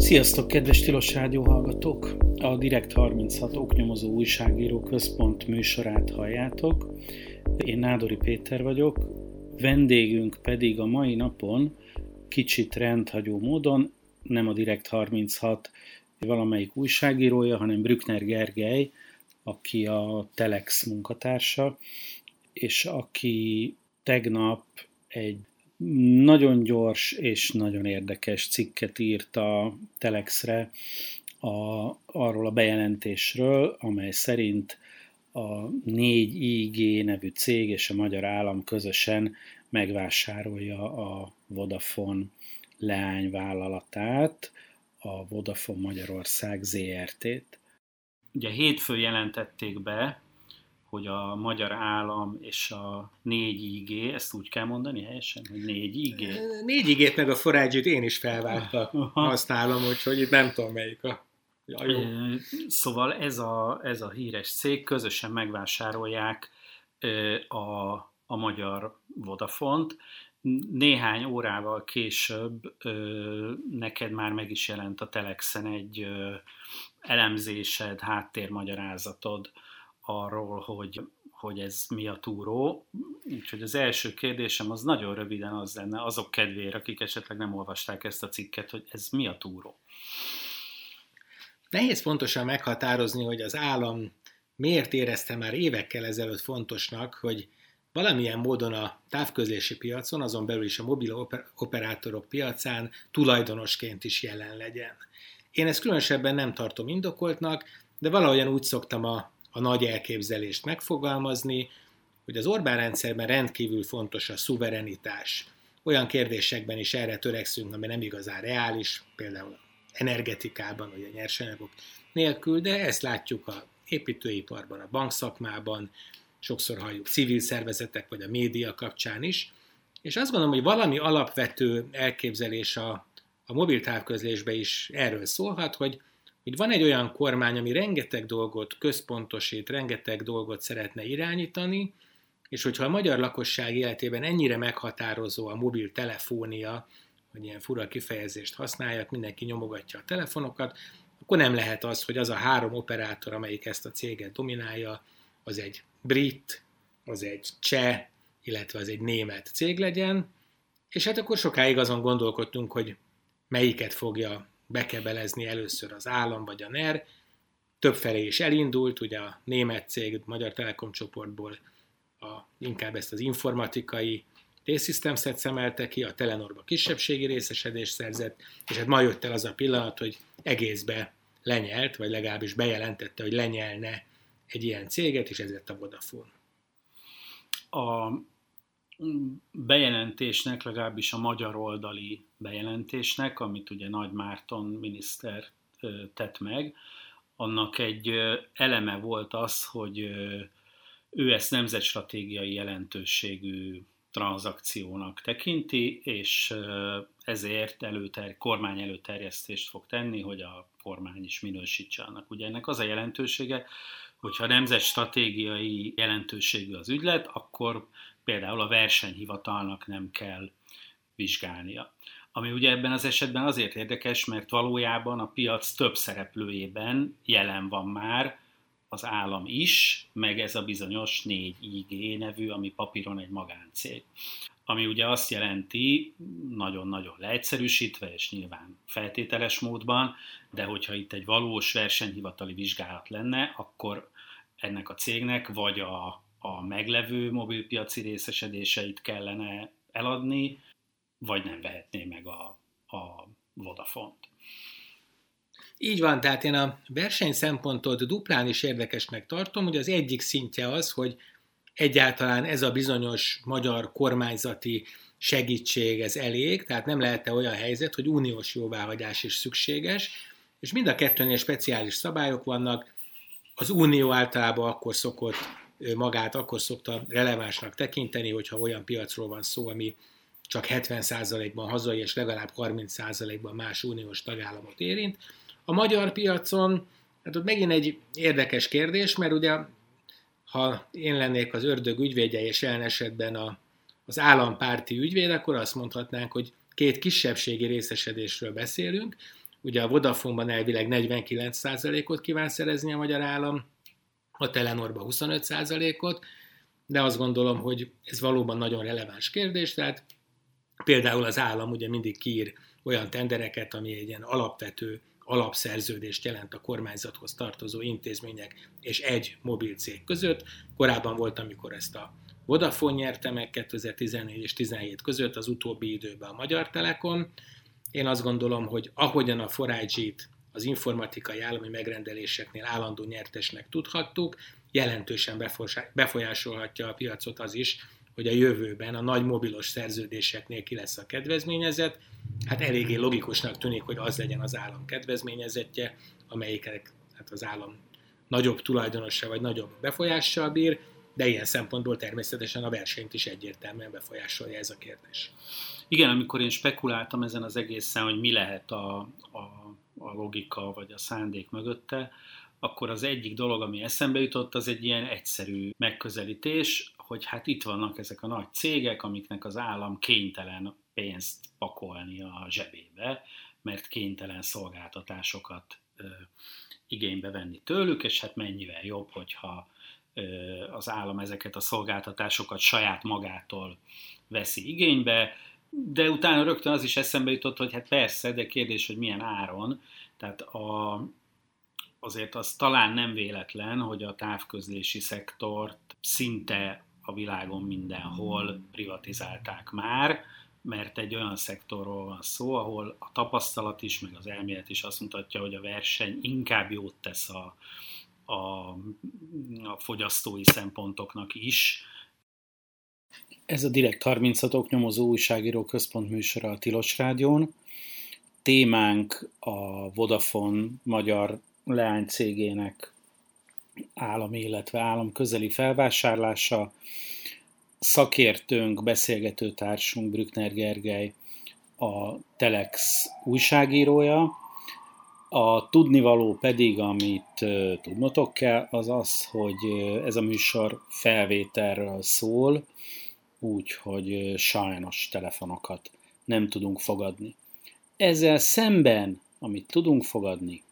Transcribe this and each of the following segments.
Sziasztok, kedves Tilos Rádió hallgatók! A Direkt 36 oknyomozó újságíró központ műsorát halljátok. Én Nádori Péter vagyok, vendégünk pedig a mai napon kicsit rendhagyó módon, nem a Direkt 36 valamelyik újságírója, hanem Brückner Gergely, aki a Telex munkatársa, és aki tegnap egy nagyon gyors és nagyon érdekes cikket írt a Telexre a, arról a bejelentésről, amely szerint a 4IG nevű cég és a magyar állam közösen megvásárolja a Vodafone leányvállalatát, a Vodafone Magyarország ZRT-t. Ugye hétfő jelentették be, hogy a magyar állam és a 4IG, ezt úgy kell mondani helyesen, hogy 4IG? 4IG-t meg a forágyit én is felváltva használom, úgyhogy itt nem tudom melyik a, a jó. Szóval ez a, ez a híres cég közösen megvásárolják a, a magyar Vodafont. Néhány órával később neked már meg is jelent a Telexen egy elemzésed, háttérmagyarázatod, arról, hogy, hogy ez mi a túró. Úgyhogy az első kérdésem az nagyon röviden az lenne azok kedvére, akik esetleg nem olvasták ezt a cikket, hogy ez mi a túró. Nehéz pontosan meghatározni, hogy az állam miért érezte már évekkel ezelőtt fontosnak, hogy valamilyen módon a távközlési piacon, azon belül is a mobil operátorok piacán tulajdonosként is jelen legyen. Én ezt különösebben nem tartom indokoltnak, de valahogyan úgy szoktam a a nagy elképzelést megfogalmazni, hogy az Orbán rendszerben rendkívül fontos a szuverenitás. Olyan kérdésekben is erre törekszünk, ami nem igazán reális, például energetikában, vagy a nyersanyagok nélkül, de ezt látjuk a építőiparban, a bankszakmában, sokszor halljuk civil szervezetek vagy a média kapcsán is, és azt gondolom, hogy valami alapvető elképzelés a, a mobil távközlésbe is erről szólhat, hogy hogy van egy olyan kormány, ami rengeteg dolgot központosít, rengeteg dolgot szeretne irányítani, és hogyha a magyar lakosság életében ennyire meghatározó a mobiltelefónia, hogy ilyen fura kifejezést használjak, mindenki nyomogatja a telefonokat, akkor nem lehet az, hogy az a három operátor, amelyik ezt a céget dominálja, az egy brit, az egy cseh, illetve az egy német cég legyen, és hát akkor sokáig azon gondolkodtunk, hogy melyiket fogja bekebelezni először az állam vagy a NER, többfelé is elindult, ugye a német cég Magyar Telekom csoportból a, inkább ezt az informatikai T-Systems-et szemelte ki, a Telenorba kisebbségi részesedést szerzett, és hát ma jött el az a pillanat, hogy egészbe lenyelt, vagy legalábbis bejelentette, hogy lenyelne egy ilyen céget, és ez lett a Vodafone. A bejelentésnek, legalábbis a magyar oldali bejelentésnek, amit ugye Nagy Márton miniszter tett meg, annak egy eleme volt az, hogy ő ezt nemzetstratégiai jelentőségű tranzakciónak tekinti, és ezért előter, kormány előterjesztést fog tenni, hogy a kormány is minősítse annak. Ugye ennek az a jelentősége, hogyha nemzetstratégiai jelentőségű az ügylet, akkor például a versenyhivatalnak nem kell vizsgálnia. Ami ugye ebben az esetben azért érdekes, mert valójában a piac több szereplőjében jelen van már az állam is, meg ez a bizonyos 4IG nevű, ami papíron egy magáncég. Ami ugye azt jelenti, nagyon-nagyon leegyszerűsítve, és nyilván feltételes módban, de hogyha itt egy valós versenyhivatali vizsgálat lenne, akkor ennek a cégnek vagy a a meglevő mobilpiaci részesedéseit kellene eladni, vagy nem vehetné meg a, a Vodafont. Így van, tehát én a verseny szempontot duplán is érdekesnek tartom, hogy az egyik szintje az, hogy egyáltalán ez a bizonyos magyar kormányzati segítség, ez elég, tehát nem lehet-e olyan helyzet, hogy uniós jóváhagyás is szükséges, és mind a kettőnél speciális szabályok vannak, az unió általában akkor szokott magát akkor szokta relevánsnak tekinteni, hogyha olyan piacról van szó, ami csak 70%-ban hazai és legalább 30%-ban más uniós tagállamot érint. A magyar piacon, hát ott megint egy érdekes kérdés, mert ugye ha én lennék az ördög ügyvédje, és jelen esetben a, az állampárti ügyvéd, akkor azt mondhatnánk, hogy két kisebbségi részesedésről beszélünk. Ugye a Vodafone-ban elvileg 49%-ot kíván szerezni a magyar állam, a Telenorban 25%-ot, de azt gondolom, hogy ez valóban nagyon releváns kérdés, tehát például az állam ugye mindig kiír olyan tendereket, ami egy ilyen alapvető alapszerződést jelent a kormányzathoz tartozó intézmények és egy mobil cég között. Korábban volt, amikor ezt a Vodafone nyerte meg 2014 és 2017 között, az utóbbi időben a Magyar Telekom. Én azt gondolom, hogy ahogyan a 4 az informatikai állami megrendeléseknél állandó nyertesnek tudhattuk, jelentősen befolyásolhatja a piacot az is, hogy a jövőben a nagy mobilos szerződéseknél ki lesz a kedvezményezet. Hát eléggé logikusnak tűnik, hogy az legyen az állam kedvezményezetje, amelyiknek hát az állam nagyobb tulajdonosa vagy nagyobb befolyással bír, de ilyen szempontból természetesen a versenyt is egyértelműen befolyásolja ez a kérdés. Igen, amikor én spekuláltam ezen az egészen, hogy mi lehet a, a, a logika vagy a szándék mögötte, akkor az egyik dolog, ami eszembe jutott, az egy ilyen egyszerű megközelítés, hogy hát itt vannak ezek a nagy cégek, amiknek az állam kénytelen pénzt pakolni a zsebébe, mert kénytelen szolgáltatásokat ö, igénybe venni tőlük, és hát mennyivel jobb, hogyha ö, az állam ezeket a szolgáltatásokat saját magától veszi igénybe, de utána rögtön az is eszembe jutott, hogy hát persze, de kérdés, hogy milyen áron. Tehát a, azért az talán nem véletlen, hogy a távközlési szektort szinte a világon mindenhol privatizálták már, mert egy olyan szektorról van szó, ahol a tapasztalat is, meg az elmélet is azt mutatja, hogy a verseny inkább jót tesz a, a, a fogyasztói szempontoknak is. Ez a Direkt 36-ok nyomozó újságíró központ műsora a Tilos Rádión. Témánk a Vodafone magyar leánycégének állami, illetve állam közeli felvásárlása. Szakértőnk, beszélgetőtársunk Brückner Gergely, a Telex újságírója. A tudnivaló pedig, amit tudnotok kell, az az, hogy ez a műsor felvételről szól, úgyhogy sajnos telefonokat nem tudunk fogadni. Ezzel szemben, amit tudunk fogadni,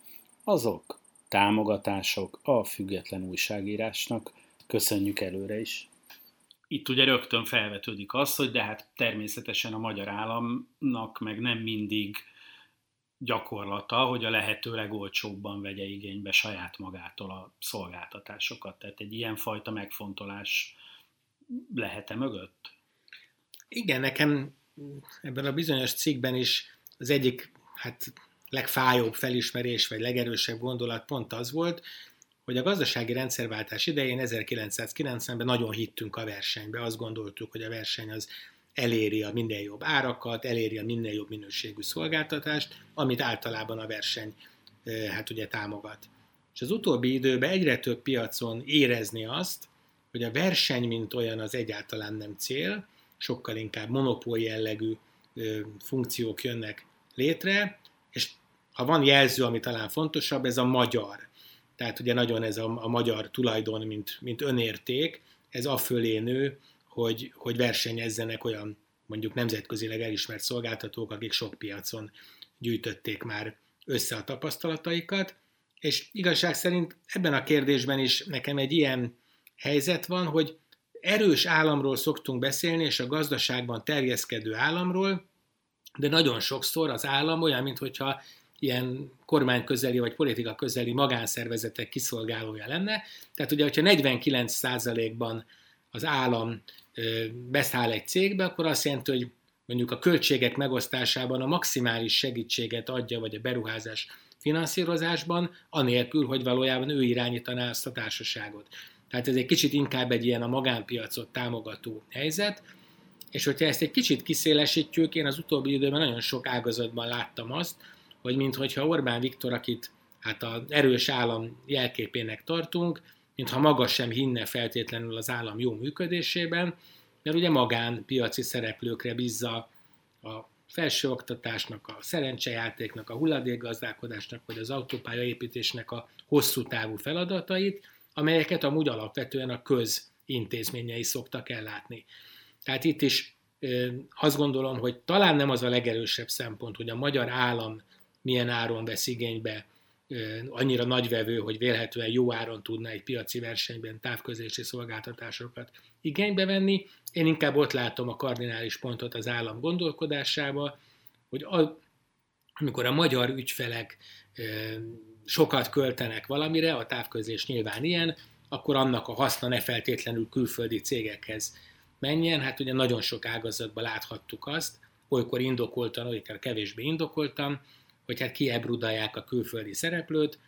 azok támogatások a független újságírásnak. Köszönjük előre is! Itt ugye rögtön felvetődik az, hogy de hát természetesen a magyar államnak meg nem mindig gyakorlata, hogy a lehető legolcsóbban vegye igénybe saját magától a szolgáltatásokat. Tehát egy ilyen fajta megfontolás lehet-e mögött? Igen, nekem ebben a bizonyos cikkben is az egyik hát legfájóbb felismerés, vagy legerősebb gondolat pont az volt, hogy a gazdasági rendszerváltás idején 1990-ben nagyon hittünk a versenybe, azt gondoltuk, hogy a verseny az eléri a minél jobb árakat, eléri a minél jobb minőségű szolgáltatást, amit általában a verseny hát ugye támogat. És az utóbbi időben egyre több piacon érezni azt, hogy a verseny, mint olyan, az egyáltalán nem cél, sokkal inkább monopól jellegű funkciók jönnek létre, ha van jelző, ami talán fontosabb, ez a magyar. Tehát ugye nagyon ez a, a magyar tulajdon, mint, mint önérték, ez afölé nő, hogy, hogy versenyezzenek olyan mondjuk nemzetközileg elismert szolgáltatók, akik sok piacon gyűjtötték már össze a tapasztalataikat, és igazság szerint ebben a kérdésben is nekem egy ilyen helyzet van, hogy erős államról szoktunk beszélni, és a gazdaságban terjeszkedő államról, de nagyon sokszor az állam olyan, mintha ilyen kormányközeli vagy politika közeli magánszervezetek kiszolgálója lenne. Tehát ugye, hogyha 49%-ban az állam beszáll egy cégbe, akkor azt jelenti, hogy mondjuk a költségek megosztásában a maximális segítséget adja, vagy a beruházás finanszírozásban, anélkül, hogy valójában ő irányítaná azt a társaságot. Tehát ez egy kicsit inkább egy ilyen a magánpiacot támogató helyzet, és hogyha ezt egy kicsit kiszélesítjük, én az utóbbi időben nagyon sok ágazatban láttam azt, hogy minthogyha Orbán Viktor, akit hát az erős állam jelképének tartunk, mintha maga sem hinne feltétlenül az állam jó működésében, mert ugye magánpiaci szereplőkre bízza a felsőoktatásnak, a szerencsejátéknak, a hulladékgazdálkodásnak, vagy az autópályaépítésnek a hosszú távú feladatait, amelyeket amúgy alapvetően a közintézményei szoktak ellátni. Tehát itt is azt gondolom, hogy talán nem az a legerősebb szempont, hogy a magyar állam milyen áron vesz igénybe annyira nagyvevő, hogy vélhetően jó áron tudna egy piaci versenyben távközlési szolgáltatásokat igénybe venni. Én inkább ott látom a kardinális pontot az állam gondolkodásába, hogy a, amikor a magyar ügyfelek sokat költenek valamire, a távközlés nyilván ilyen, akkor annak a haszna ne feltétlenül külföldi cégekhez menjen. Hát ugye nagyon sok ágazatban láthattuk azt, olykor indokoltan, olykor kevésbé indokoltam, hogy hát kiebrudalják a külföldi szereplőt,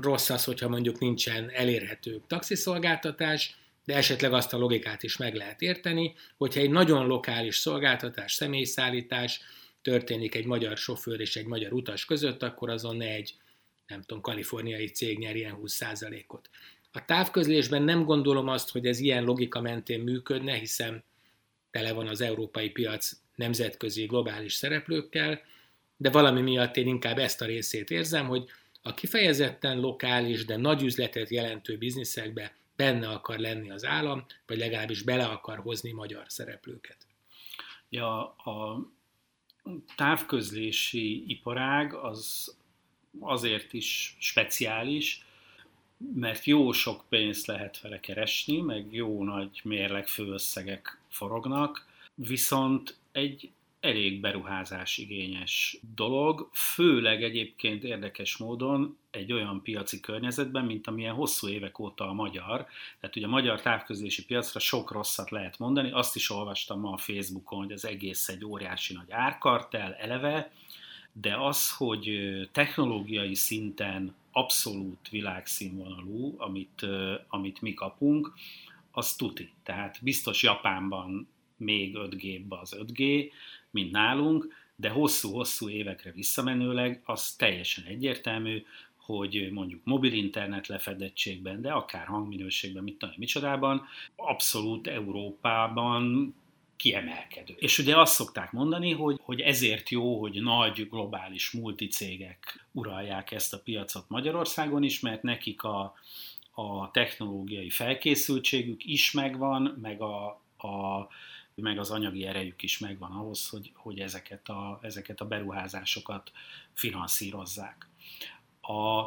rossz az, hogyha mondjuk nincsen elérhető taxiszolgáltatás, de esetleg azt a logikát is meg lehet érteni, hogyha egy nagyon lokális szolgáltatás, személyszállítás történik egy magyar sofőr és egy magyar utas között, akkor azon ne egy, nem tudom, kaliforniai cég nyer ilyen 20%-ot. A távközlésben nem gondolom azt, hogy ez ilyen logika mentén működne, hiszen tele van az európai piac nemzetközi globális szereplőkkel, de valami miatt én inkább ezt a részét érzem, hogy a kifejezetten lokális, de nagy üzletet jelentő bizniszekbe benne akar lenni az állam, vagy legalábbis bele akar hozni magyar szereplőket. Ja, a távközlési iparág az azért is speciális, mert jó sok pénzt lehet vele keresni, meg jó nagy mérleg főösszegek forognak, viszont egy elég beruházás igényes dolog, főleg egyébként érdekes módon egy olyan piaci környezetben, mint amilyen hosszú évek óta a magyar. Tehát ugye a magyar távközlési piacra sok rosszat lehet mondani, azt is olvastam ma a Facebookon, hogy az egész egy óriási nagy árkartel eleve, de az, hogy technológiai szinten abszolút világszínvonalú, amit, amit mi kapunk, az tuti. Tehát biztos Japánban még 5G-ba az 5G, mint nálunk, de hosszú-hosszú évekre visszamenőleg az teljesen egyértelmű, hogy mondjuk mobil internet lefedettségben, de akár hangminőségben, mit tudom, micsodában, abszolút Európában kiemelkedő. És ugye azt szokták mondani, hogy, hogy ezért jó, hogy nagy globális multicégek uralják ezt a piacot Magyarországon is, mert nekik a, a technológiai felkészültségük is megvan, meg a, a meg az anyagi erejük is megvan ahhoz, hogy, hogy ezeket, a, ezeket a beruházásokat finanszírozzák. A,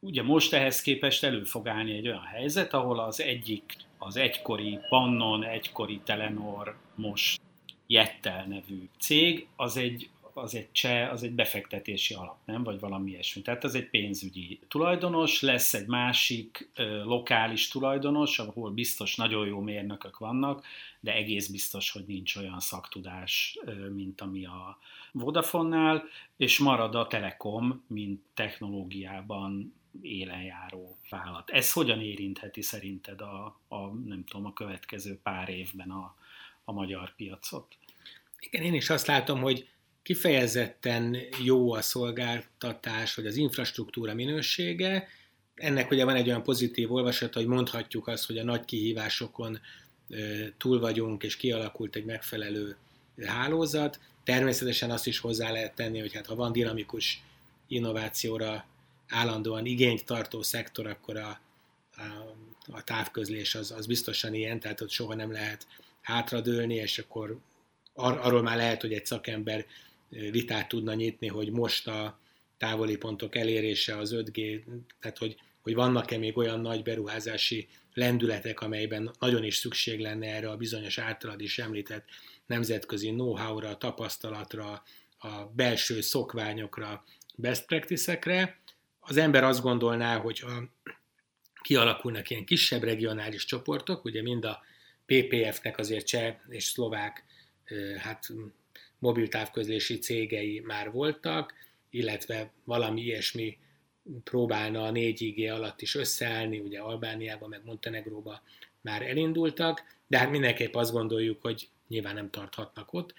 ugye most ehhez képest elő fog állni egy olyan helyzet, ahol az egyik, az egykori Pannon, egykori Telenor, most Jettel nevű cég, az egy az egy cseh, az egy befektetési alap, nem? Vagy valami ilyesmi. Tehát az egy pénzügyi tulajdonos, lesz egy másik ö, lokális tulajdonos, ahol biztos nagyon jó mérnökök vannak, de egész biztos, hogy nincs olyan szaktudás, ö, mint ami a Vodafonnál, és marad a Telekom, mint technológiában élenjáró vállalat. Ez hogyan érintheti szerinted a, a nem tudom, a következő pár évben a, a magyar piacot? Igen, én is azt látom, hogy kifejezetten jó a szolgáltatás, vagy az infrastruktúra minősége. Ennek ugye van egy olyan pozitív olvasat, hogy mondhatjuk azt, hogy a nagy kihívásokon túl vagyunk, és kialakult egy megfelelő hálózat. Természetesen azt is hozzá lehet tenni, hogy hát ha van dinamikus innovációra állandóan igényt tartó szektor, akkor a, a, a távközlés az, az biztosan ilyen, tehát ott soha nem lehet hátradőlni, és akkor ar, arról már lehet, hogy egy szakember vitát tudna nyitni, hogy most a távoli pontok elérése az 5G, tehát hogy, hogy vannak-e még olyan nagy beruházási lendületek, amelyben nagyon is szükség lenne erre a bizonyos általad is említett nemzetközi know-how-ra, tapasztalatra, a belső szokványokra, best practice-ekre. Az ember azt gondolná, hogy ha kialakulnak ilyen kisebb regionális csoportok, ugye mind a PPF-nek azért cseh és szlovák hát mobiltávközlési cégei már voltak, illetve valami ilyesmi próbálna a 4G alatt is összeállni, ugye Albániában, meg Montenegróba már elindultak, de hát mindenképp azt gondoljuk, hogy nyilván nem tarthatnak ott.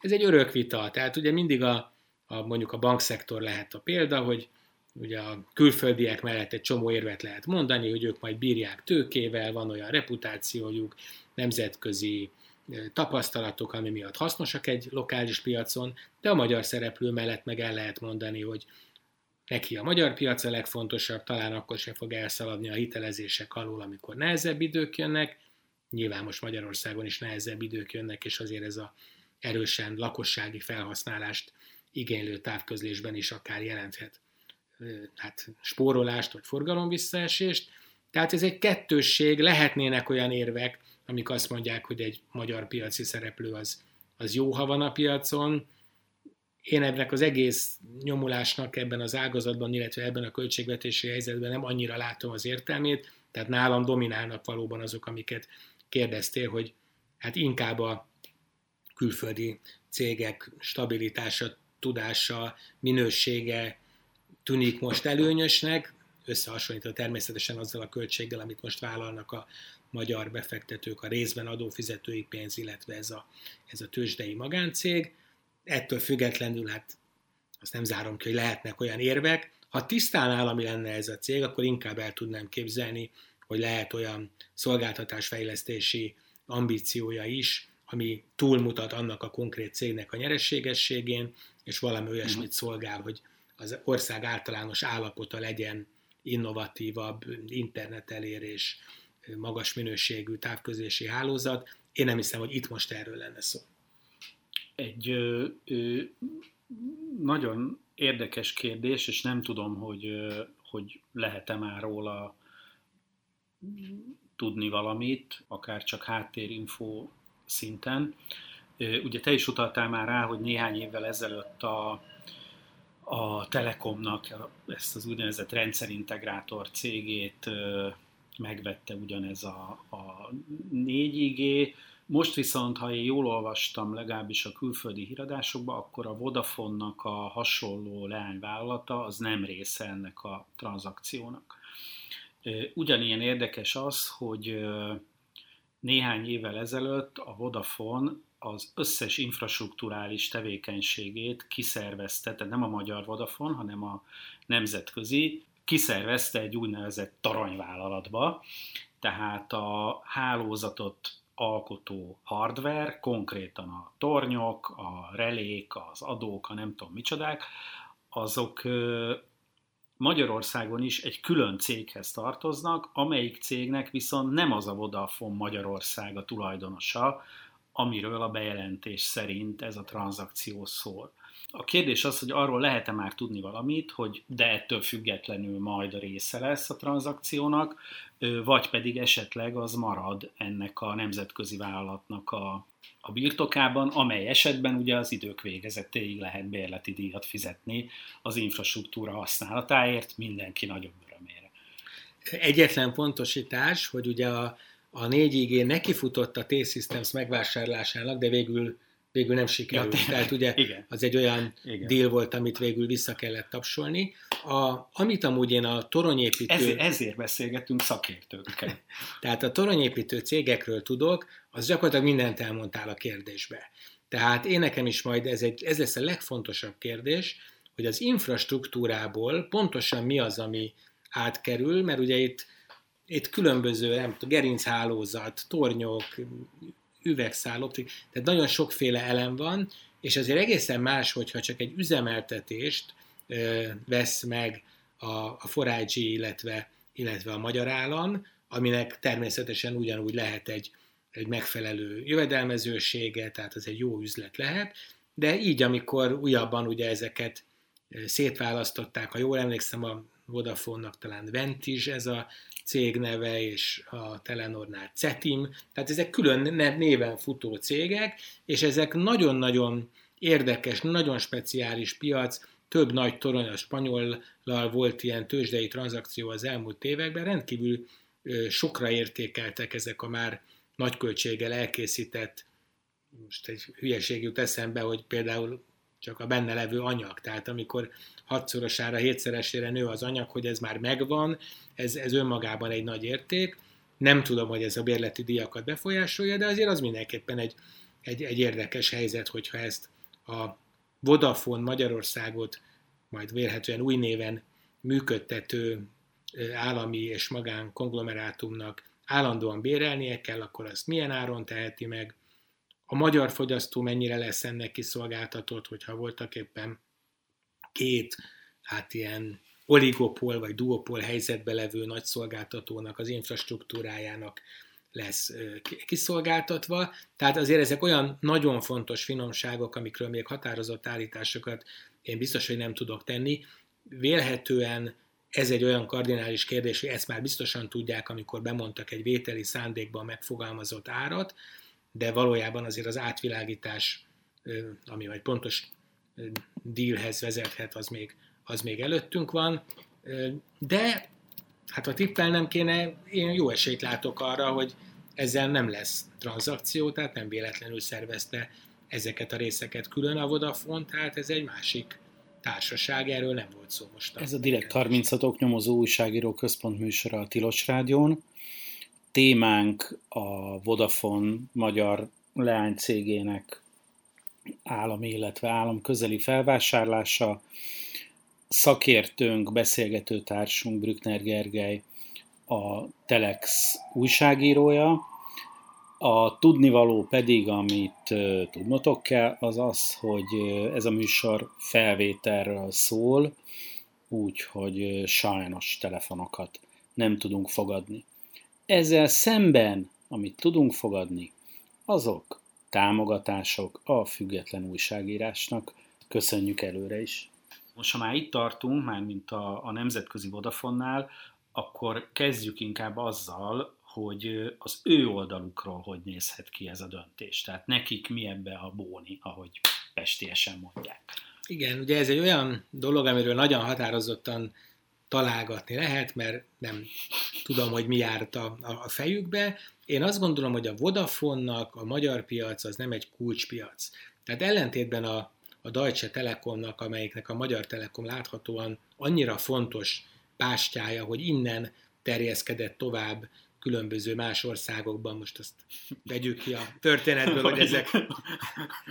Ez egy örök vita, tehát ugye mindig a, a mondjuk a bankszektor lehet a példa, hogy ugye a külföldiek mellett egy csomó érvet lehet mondani, hogy ők majd bírják tőkével, van olyan reputációjuk, nemzetközi tapasztalatok, ami miatt hasznosak egy lokális piacon, de a magyar szereplő mellett meg el lehet mondani, hogy neki a magyar piac a legfontosabb, talán akkor se fog elszaladni a hitelezések alól, amikor nehezebb idők jönnek. Nyilván most Magyarországon is nehezebb idők jönnek, és azért ez a erősen lakossági felhasználást igénylő távközlésben is akár jelenthet hát spórolást vagy forgalomvisszaesést. Tehát ez egy kettősség, lehetnének olyan érvek, amik azt mondják, hogy egy magyar piaci szereplő az, az jó, ha van a piacon. Én ennek az egész nyomulásnak ebben az ágazatban, illetve ebben a költségvetési helyzetben nem annyira látom az értelmét, tehát nálam dominálnak valóban azok, amiket kérdeztél, hogy hát inkább a külföldi cégek stabilitása, tudása, minősége tűnik most előnyösnek, összehasonlítva természetesen azzal a költséggel, amit most vállalnak a magyar befektetők, a részben adófizetői pénz, illetve ez a, ez a tőzsdei magáncég. Ettől függetlenül, hát azt nem zárom ki, hogy lehetnek olyan érvek. Ha tisztán állami lenne ez a cég, akkor inkább el tudnám képzelni, hogy lehet olyan szolgáltatásfejlesztési ambíciója is, ami túlmutat annak a konkrét cégnek a nyerességességén, és valami olyasmit mhm. szolgál, hogy az ország általános állapota legyen innovatívabb, internetelérés, magas minőségű távközlési hálózat. Én nem hiszem, hogy itt most erről lenne szó. Egy ö, ö, nagyon érdekes kérdés, és nem tudom, hogy, ö, hogy lehet-e már róla tudni valamit, akár csak háttérinfo szinten. Ugye te is utaltál már rá, hogy néhány évvel ezelőtt a, a Telekomnak ezt az úgynevezett rendszerintegrátor cégét megvette ugyanez a, a 4G. Most viszont, ha én jól olvastam legalábbis a külföldi híradásokban, akkor a Vodafone-nak a hasonló leányvállalata az nem része ennek a tranzakciónak. Ugyanilyen érdekes az, hogy néhány évvel ezelőtt a Vodafone az összes infrastruktúrális tevékenységét kiszervezte, tehát nem a magyar Vodafone, hanem a nemzetközi, kiszervezte egy úgynevezett taranyvállalatba, tehát a hálózatot alkotó hardware, konkrétan a tornyok, a relék, az adók, a nem tudom micsodák, azok Magyarországon is egy külön céghez tartoznak, amelyik cégnek viszont nem az a Vodafone Magyarország a tulajdonosa, amiről a bejelentés szerint ez a tranzakció szól. A kérdés az, hogy arról lehet-e már tudni valamit, hogy de ettől függetlenül majd a része lesz a tranzakciónak, vagy pedig esetleg az marad ennek a nemzetközi vállalatnak a, a birtokában, amely esetben ugye az idők végezetéig lehet bérleti díjat fizetni az infrastruktúra használatáért mindenki nagyobb örömére. Egyetlen pontosítás, hogy ugye a, a 4G nekifutott a T-Systems megvásárlásának, de végül végül nem sikerült. Ja, Tehát ugye Igen. az egy olyan Igen. deal volt, amit végül vissza kellett tapsolni. A, amit amúgy én a toronyépítő... Ezért, ezért beszélgetünk szakértőkkel. Tehát a toronyépítő cégekről tudok, az gyakorlatilag mindent elmondtál a kérdésbe. Tehát én nekem is majd ez, egy, ez lesz a legfontosabb kérdés, hogy az infrastruktúrából pontosan mi az, ami átkerül, mert ugye itt, itt különböző, nem tudom, gerinchálózat, tornyok, üvegszál, optik, tehát nagyon sokféle elem van, és azért egészen más, hogyha csak egy üzemeltetést ö, vesz meg a, a forágyi, illetve, illetve a magyar állam, aminek természetesen ugyanúgy lehet egy, egy megfelelő jövedelmezősége, tehát az egy jó üzlet lehet, de így, amikor újabban ugye ezeket szétválasztották, ha jól emlékszem, a Vodafone-nak talán Ventis ez a cég neve, és a Telenornál Cetim, tehát ezek külön néven futó cégek, és ezek nagyon-nagyon érdekes, nagyon speciális piac, több nagy torony, a spanyollal volt ilyen tőzsdei tranzakció az elmúlt években, rendkívül sokra értékeltek ezek a már nagy költséggel elkészített, most egy hülyeség jut eszembe, hogy például csak a benne levő anyag. Tehát amikor hatszorosára, hétszeresére nő az anyag, hogy ez már megvan, ez, ez önmagában egy nagy érték. Nem tudom, hogy ez a bérleti díjakat befolyásolja, de azért az mindenképpen egy, egy, egy érdekes helyzet, hogyha ezt a Vodafone Magyarországot majd vélhetően új néven működtető állami és magán konglomerátumnak állandóan bérelnie kell, akkor azt milyen áron teheti meg, a magyar fogyasztó mennyire lesz ennek kiszolgáltatott, hogyha voltak éppen két, hát ilyen oligopol vagy duopol helyzetbe levő nagy szolgáltatónak az infrastruktúrájának lesz kiszolgáltatva. Tehát azért ezek olyan nagyon fontos finomságok, amikről még határozott állításokat én biztos, hogy nem tudok tenni. Vélhetően ez egy olyan kardinális kérdés, hogy ezt már biztosan tudják, amikor bemondtak egy vételi szándékban megfogalmazott árat, de valójában azért az átvilágítás, ami vagy pontos dealhez vezethet, az még, az még előttünk van. De hát ha tippelnem kéne, én jó esélyt látok arra, hogy ezzel nem lesz tranzakció, tehát nem véletlenül szervezte ezeket a részeket külön a Vodafone, tehát ez egy másik társaság, erről nem volt szó most. Ez a Direkt 36 nyomozó újságíró központ műsora a Tilos Rádión. Témánk a Vodafone magyar leánycégének állami, illetve állam közeli felvásárlása. Szakértőnk, beszélgetőtársunk Brückner Gergely, a Telex újságírója, a tudnivaló pedig, amit tudnotok kell, az az, hogy ez a műsor felvételről szól, úgyhogy sajnos telefonokat nem tudunk fogadni. Ezzel szemben, amit tudunk fogadni, azok támogatások a független újságírásnak. Köszönjük előre is! Most, ha már itt tartunk, már mint a, a nemzetközi Vodafonnál, akkor kezdjük inkább azzal, hogy az ő oldalukról hogy nézhet ki ez a döntés. Tehát nekik mi ebbe a bóni, ahogy pestiesen mondják. Igen, ugye ez egy olyan dolog, amiről nagyon határozottan találgatni lehet, mert nem tudom, hogy mi járt a, a fejükbe. Én azt gondolom, hogy a Vodafone-nak a magyar piac az nem egy kulcspiac. Tehát ellentétben a, a Deutsche Telekomnak, amelyiknek a Magyar Telekom láthatóan annyira fontos pástyája, hogy innen terjeszkedett tovább különböző más országokban, most azt vegyük ki a történetből, hogy ezek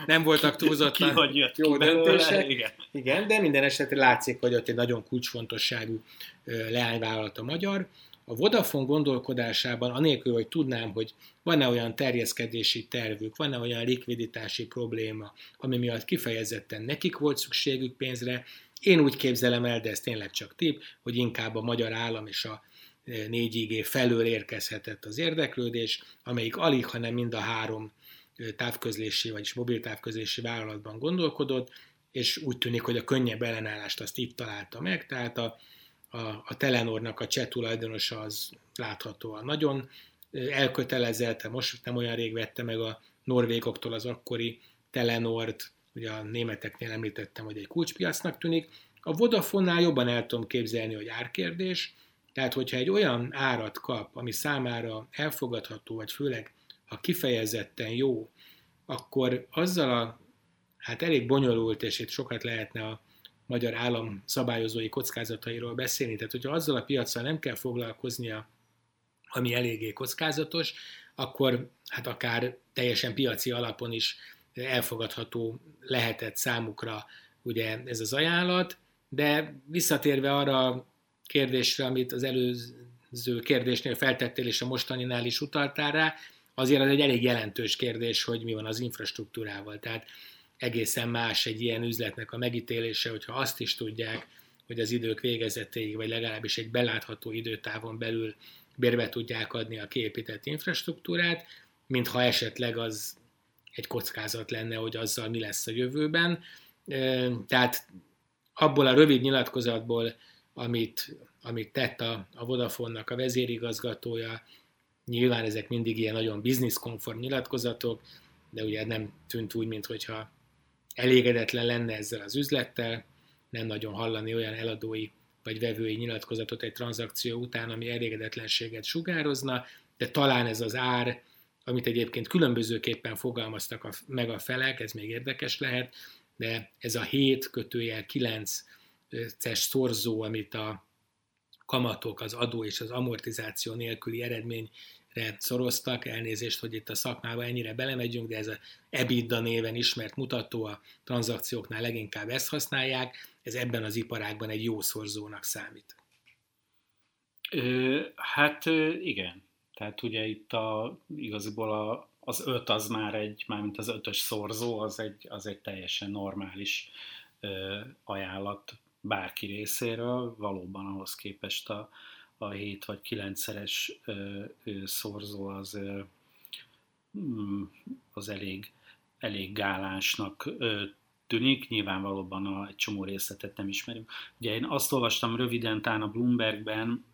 nem voltak túlzottan jó döntések. Igen. Igen, de minden esetre látszik, hogy ott egy nagyon kulcsfontosságú leányvállalat a magyar. A Vodafone gondolkodásában, anélkül, hogy tudnám, hogy van-e olyan terjeszkedési tervük, van-e olyan likviditási probléma, ami miatt kifejezetten nekik volt szükségük pénzre, én úgy képzelem el, de ez tényleg csak tip, hogy inkább a magyar állam és a 4G felől érkezhetett az érdeklődés, amelyik alig, hanem mind a három távközlési, vagyis mobil távközlési vállalatban gondolkodott, és úgy tűnik, hogy a könnyebb ellenállást azt itt találta meg, tehát a, a, a Telenornak a cseh tulajdonosa az láthatóan nagyon elkötelezett, most nem olyan rég vette meg a norvégoktól az akkori Telenort, ugye a németeknél említettem, hogy egy kulcspiacnak tűnik. A Vodafone-nál jobban el tudom képzelni, hogy árkérdés, tehát, hogyha egy olyan árat kap, ami számára elfogadható, vagy főleg ha kifejezetten jó, akkor azzal a, hát elég bonyolult, és itt sokat lehetne a magyar állam szabályozói kockázatairól beszélni, tehát hogyha azzal a piacsal nem kell foglalkoznia, ami eléggé kockázatos, akkor hát akár teljesen piaci alapon is elfogadható lehetett számukra ugye ez az ajánlat, de visszatérve arra kérdésre, amit az előző kérdésnél feltettél, és a mostaninál is utaltál rá, azért az egy elég jelentős kérdés, hogy mi van az infrastruktúrával. Tehát egészen más egy ilyen üzletnek a megítélése, hogyha azt is tudják, hogy az idők végezetéig, vagy legalábbis egy belátható időtávon belül bérbe tudják adni a kiépített infrastruktúrát, mintha esetleg az egy kockázat lenne, hogy azzal mi lesz a jövőben. Tehát abból a rövid nyilatkozatból amit, amit tett a, a Vodafone-nak a vezérigazgatója. Nyilván ezek mindig ilyen nagyon konform nyilatkozatok, de ugye nem tűnt úgy, mintha elégedetlen lenne ezzel az üzlettel, nem nagyon hallani olyan eladói vagy vevői nyilatkozatot egy tranzakció után, ami elégedetlenséget sugározna, de talán ez az ár, amit egyébként különbözőképpen fogalmaztak a, meg a felek, ez még érdekes lehet, de ez a 7 kötőjel 9 ces szorzó, amit a kamatok, az adó és az amortizáció nélküli eredményre szoroztak. Elnézést, hogy itt a szakmába ennyire belemegyünk, de ez a EBITDA néven ismert mutató a tranzakcióknál leginkább ezt használják. Ez ebben az iparágban egy jó szorzónak számít. Ö, hát igen. Tehát ugye itt a, igaziból a, az öt az már egy, mármint az ötös szorzó, az egy, az egy teljesen normális ö, ajánlat bárki részéről, valóban ahhoz képest a, a 7 vagy 9-szeres szorzó az, mm, az elég, elég gálánsnak tűnik, nyilvánvalóan a, egy csomó részletet nem ismerünk. Ugye én azt olvastam röviden tán a Bloombergben,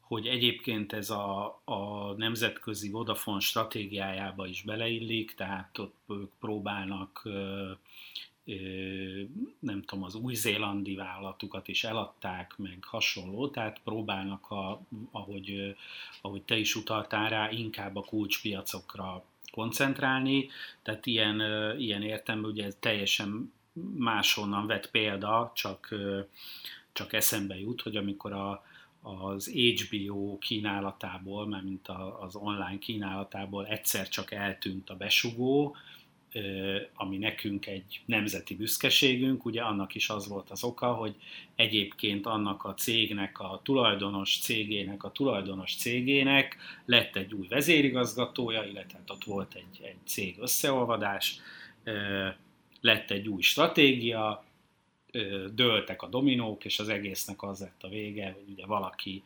hogy egyébként ez a, a nemzetközi Vodafone stratégiájába is beleillik, tehát ott ők próbálnak nem tudom, az új-zélandi vállalatukat is eladták, meg hasonló, tehát próbálnak, a, ahogy, ahogy te is utaltál rá, inkább a kulcspiacokra koncentrálni, tehát ilyen, ilyen értem, ugye ez teljesen máshonnan vett példa, csak, csak eszembe jut, hogy amikor a, az HBO kínálatából, mint az online kínálatából egyszer csak eltűnt a besugó, ami nekünk egy nemzeti büszkeségünk, ugye annak is az volt az oka, hogy egyébként annak a cégnek, a tulajdonos cégének, a tulajdonos cégének lett egy új vezérigazgatója, illetve hát ott volt egy, egy cég összeolvadás, lett egy új stratégia, dőltek a dominók, és az egésznek az lett a vége, hogy ugye valaki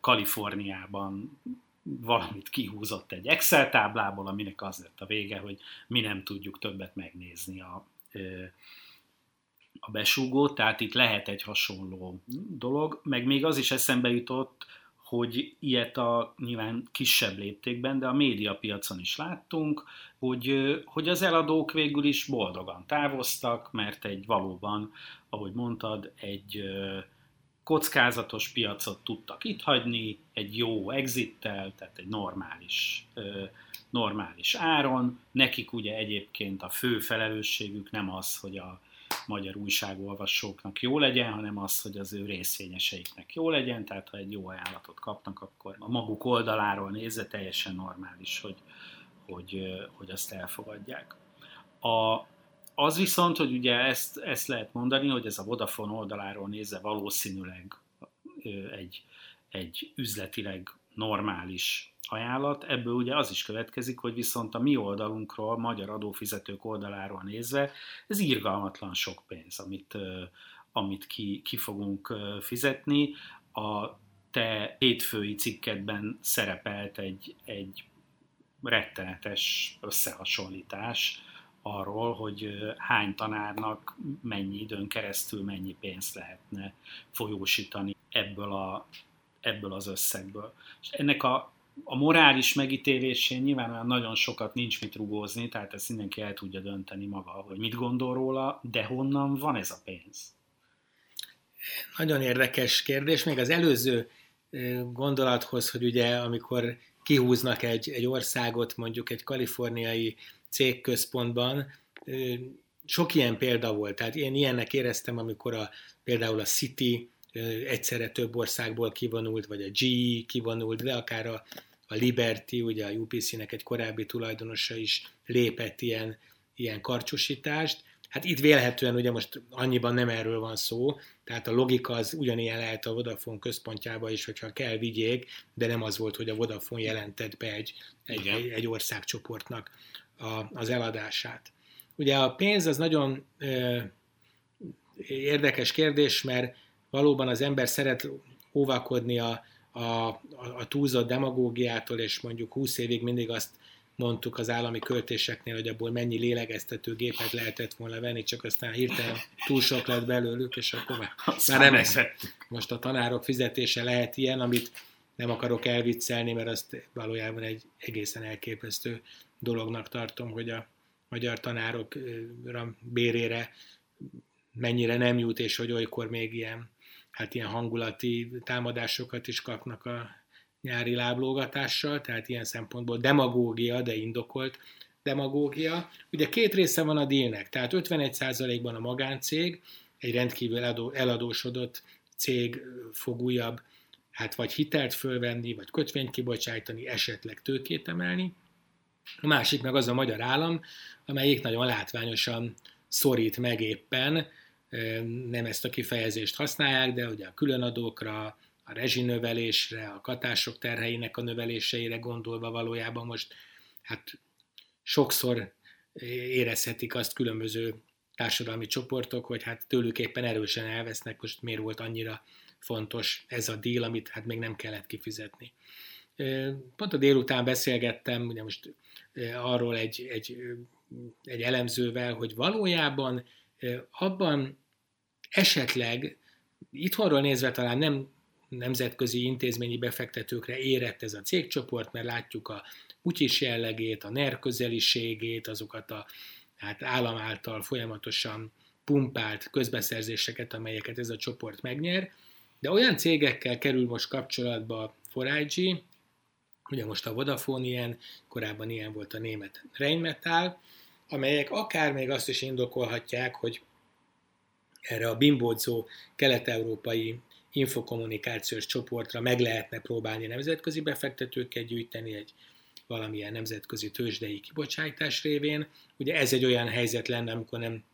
Kaliforniában valamit kihúzott egy Excel táblából, aminek az lett a vége, hogy mi nem tudjuk többet megnézni a, a besúgót, tehát itt lehet egy hasonló dolog, meg még az is eszembe jutott, hogy ilyet a nyilván kisebb léptékben, de a médiapiacon is láttunk, hogy, hogy az eladók végül is boldogan távoztak, mert egy valóban, ahogy mondtad, egy kockázatos piacot tudtak itt hagyni, egy jó exittel, tehát egy normális, normális áron. Nekik ugye egyébként a fő felelősségük nem az, hogy a magyar újságolvasóknak jó legyen, hanem az, hogy az ő részvényeseiknek jó legyen, tehát ha egy jó ajánlatot kapnak, akkor a maguk oldaláról nézve teljesen normális, hogy, hogy, hogy azt elfogadják. A, az viszont, hogy ugye ezt, ezt lehet mondani, hogy ez a Vodafone oldaláról nézve valószínűleg egy, egy üzletileg normális ajánlat. Ebből ugye az is következik, hogy viszont a mi oldalunkról, magyar adófizetők oldaláról nézve, ez írgalmatlan sok pénz, amit, amit ki, ki fogunk fizetni. A te hétfői cikkedben szerepelt egy, egy rettenetes összehasonlítás arról, hogy hány tanárnak mennyi időn keresztül mennyi pénzt lehetne folyósítani ebből, a, ebből az összegből. És ennek a, a morális megítélésén nyilván olyan nagyon sokat nincs mit rugózni, tehát ezt mindenki el tudja dönteni maga, hogy mit gondol róla, de honnan van ez a pénz? Nagyon érdekes kérdés, még az előző gondolathoz, hogy ugye amikor kihúznak egy, egy országot, mondjuk egy kaliforniai cégközpontban, sok ilyen példa volt. Tehát én ilyennek éreztem, amikor a, például a City egyszerre több országból kivonult, vagy a GE kivonult, de akár a, a Liberty, ugye a UPC-nek egy korábbi tulajdonosa is lépett ilyen, ilyen karcsosítást. Hát itt vélhetően ugye most annyiban nem erről van szó, tehát a logika az ugyanilyen lehet a Vodafone központjába is, hogyha kell vigyék, de nem az volt, hogy a Vodafone jelentett be egy, egy, egy országcsoportnak a, az eladását. Ugye a pénz az nagyon ö, érdekes kérdés, mert valóban az ember szeret óvakodni a, a, a túlzott demagógiától, és mondjuk 20 évig mindig azt mondtuk az állami költéseknél, hogy abból mennyi lélegeztető gépet lehetett volna venni, csak aztán hirtelen túl sok lett belőlük, és akkor már, már nem. Most a tanárok fizetése lehet ilyen, amit nem akarok elviccelni, mert azt valójában egy egészen elképesztő dolognak tartom, hogy a magyar tanárok bérére mennyire nem jut, és hogy olykor még ilyen, hát ilyen hangulati támadásokat is kapnak a nyári láblógatással, tehát ilyen szempontból demagógia, de indokolt demagógia. Ugye két része van a dílnek, tehát 51%-ban a magáncég, egy rendkívül eladósodott cég fog újabb, hát vagy hitelt fölvenni, vagy kötvényt kibocsájtani, esetleg tőkét emelni, a másik meg az a magyar állam, amelyik nagyon látványosan szorít meg éppen, nem ezt a kifejezést használják, de ugye a különadókra, a rezsinövelésre, a katások terheinek a növeléseire gondolva valójában most hát sokszor érezhetik azt különböző társadalmi csoportok, hogy hát tőlük éppen erősen elvesznek, most miért volt annyira fontos ez a díl, amit hát még nem kellett kifizetni. Pont a délután beszélgettem, ugye most arról egy, egy, egy elemzővel, hogy valójában abban esetleg itthonról nézve talán nem nemzetközi intézményi befektetőkre érett ez a cégcsoport, mert látjuk a mutyis jellegét, a NER közeliségét, azokat a hát állam által folyamatosan pumpált közbeszerzéseket, amelyeket ez a csoport megnyer, de olyan cégekkel kerül most kapcsolatba 4IG, ugye most a Vodafone ilyen, korábban ilyen volt a német Rheinmetall, amelyek akár még azt is indokolhatják, hogy erre a bimbódzó kelet-európai infokommunikációs csoportra meg lehetne próbálni nemzetközi befektetőket gyűjteni egy valamilyen nemzetközi tőzsdei kibocsátás révén. Ugye ez egy olyan helyzet lenne, amikor nem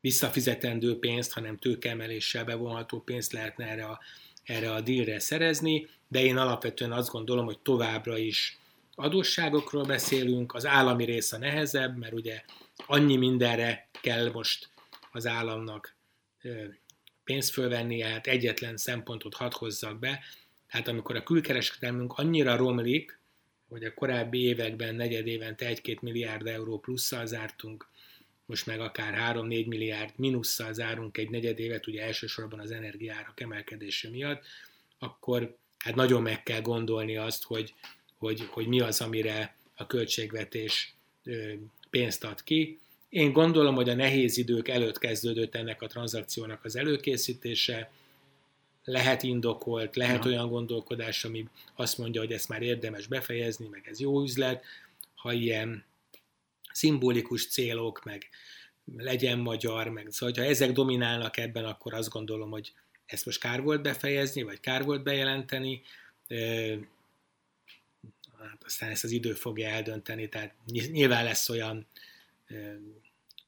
visszafizetendő pénzt, hanem tőkeemeléssel bevonható pénzt lehetne erre a, erre a dílre szerezni, de én alapvetően azt gondolom, hogy továbbra is adósságokról beszélünk, az állami része nehezebb, mert ugye annyi mindenre kell most az államnak pénzt fölvenni, hát egyetlen szempontot hadd hozzak be, hát amikor a külkereskedelmünk annyira romlik, hogy a korábbi években negyed évente 1-2 milliárd euró plusszal zártunk, most meg akár 3-4 milliárd mínusszal zárunk egy negyed évet, ugye elsősorban az energiárak emelkedése miatt, akkor hát nagyon meg kell gondolni azt, hogy, hogy, hogy mi az, amire a költségvetés pénzt ad ki. Én gondolom, hogy a nehéz idők előtt kezdődött ennek a tranzakciónak az előkészítése, lehet indokolt, lehet ja. olyan gondolkodás, ami azt mondja, hogy ezt már érdemes befejezni, meg ez jó üzlet, ha ilyen szimbolikus célok, meg legyen magyar, meg szóval, ha ezek dominálnak ebben, akkor azt gondolom, hogy ezt most kár volt befejezni, vagy kár volt bejelenteni, hát aztán ezt az idő fogja eldönteni, tehát nyilván lesz olyan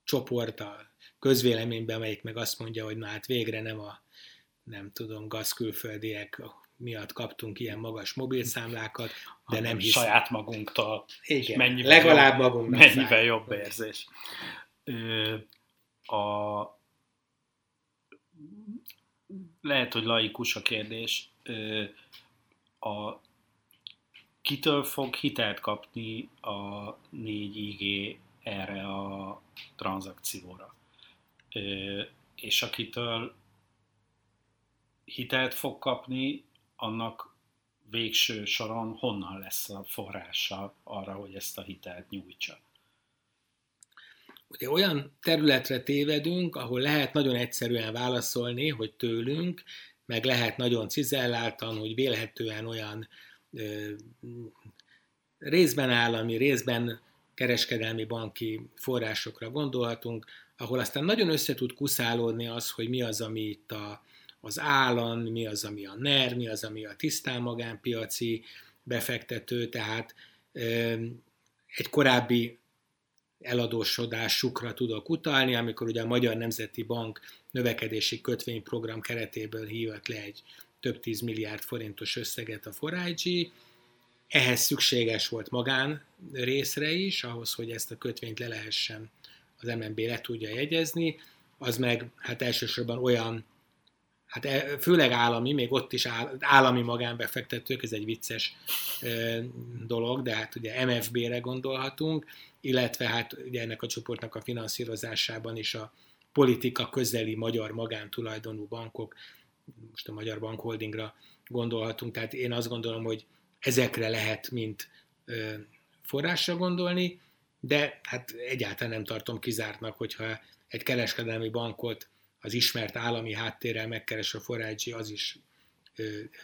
csoport a közvéleményben, amelyik meg azt mondja, hogy na hát végre nem a nem tudom, gazkülföldiek miatt kaptunk ilyen magas mobilszámlákat, de nem hiszem. Saját magunktól. Igen, mennyivel legalább jobb, magunknak Mennyivel száll. jobb érzés. Ö, a, lehet, hogy laikus a kérdés. Ö, a, kitől fog hitelt kapni a 4IG erre a tranzakcióra? Ö, és akitől hitelt fog kapni, annak végső soron honnan lesz a forrása arra, hogy ezt a hitelt nyújtsa. Ugye olyan területre tévedünk, ahol lehet nagyon egyszerűen válaszolni, hogy tőlünk, meg lehet nagyon cizelláltan, hogy vélhetően olyan ö, részben állami, részben kereskedelmi banki forrásokra gondolhatunk, ahol aztán nagyon össze tud kuszálódni az, hogy mi az, ami itt a, az állam, mi az, ami a NER, mi az, ami a tisztán magánpiaci befektető, tehát egy korábbi eladósodásukra tudok utalni, amikor ugye a Magyar Nemzeti Bank növekedési kötvényprogram keretéből hívott le egy több tíz milliárd forintos összeget a 4 Ehhez szükséges volt magán részre is, ahhoz, hogy ezt a kötvényt le lehessen az MNB le tudja jegyezni, az meg hát elsősorban olyan hát e, főleg állami, még ott is állami magánbefektetők, ez egy vicces dolog, de hát ugye MFB-re gondolhatunk, illetve hát ugye ennek a csoportnak a finanszírozásában is a politika közeli magyar magántulajdonú bankok, most a Magyar Bank Holdingra gondolhatunk, tehát én azt gondolom, hogy ezekre lehet mint forrásra gondolni, de hát egyáltalán nem tartom kizártnak, hogyha egy kereskedelmi bankot az ismert állami háttérrel megkeres a forrágyi, az is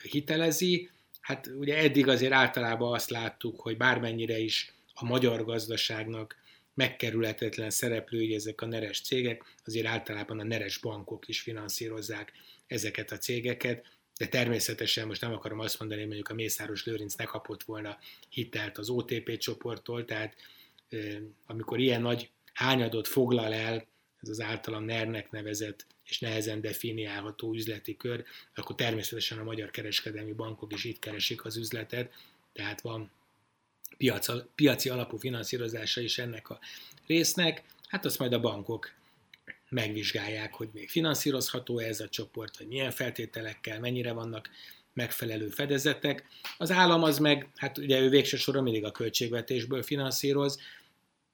hitelezi. Hát ugye eddig azért általában azt láttuk, hogy bármennyire is a magyar gazdaságnak megkerülhetetlen szereplői ezek a neres cégek, azért általában a neres bankok is finanszírozzák ezeket a cégeket, de természetesen most nem akarom azt mondani, hogy mondjuk a Mészáros Lőrinc ne kapott volna hitelt az OTP csoporttól, tehát amikor ilyen nagy hányadot foglal el ez az általam NER-nek nevezett és nehezen definiálható üzleti kör, akkor természetesen a magyar kereskedelmi bankok is itt keresik az üzletet, tehát van piac, piaci alapú finanszírozása is ennek a résznek, hát azt majd a bankok megvizsgálják, hogy még finanszírozható ez a csoport, vagy milyen feltételekkel, mennyire vannak megfelelő fedezetek. Az állam az meg, hát ugye ő végső soron mindig a költségvetésből finanszíroz.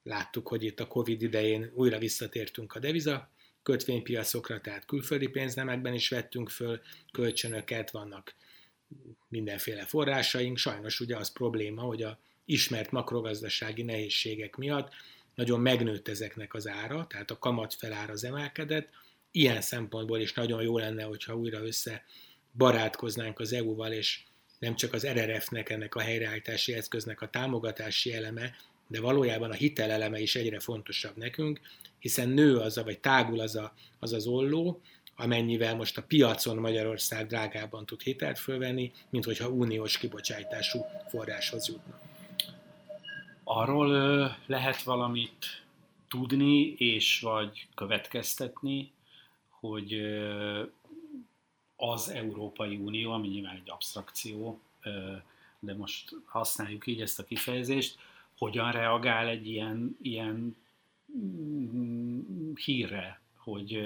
Láttuk, hogy itt a Covid idején újra visszatértünk a deviza kötvénypiacokra, tehát külföldi pénznemekben is vettünk föl kölcsönöket, vannak mindenféle forrásaink. Sajnos ugye az probléma, hogy a ismert makrogazdasági nehézségek miatt nagyon megnőtt ezeknek az ára, tehát a kamat felár az emelkedett. Ilyen szempontból is nagyon jó lenne, hogyha újra össze barátkoznánk az EU-val, és nem csak az RRF-nek, ennek a helyreállítási eszköznek a támogatási eleme, de valójában a hiteleleme is egyre fontosabb nekünk, hiszen nő az, a, vagy tágul az a, az, az olló, amennyivel most a piacon Magyarország drágában tud hitelt fölvenni, mint hogyha uniós kibocsátású forráshoz jutna. Arról ö, lehet valamit tudni és vagy következtetni, hogy az Európai Unió, ami nyilván egy abstrakció, de most használjuk így ezt a kifejezést, hogyan reagál egy ilyen, ilyen mm, hírre, hogy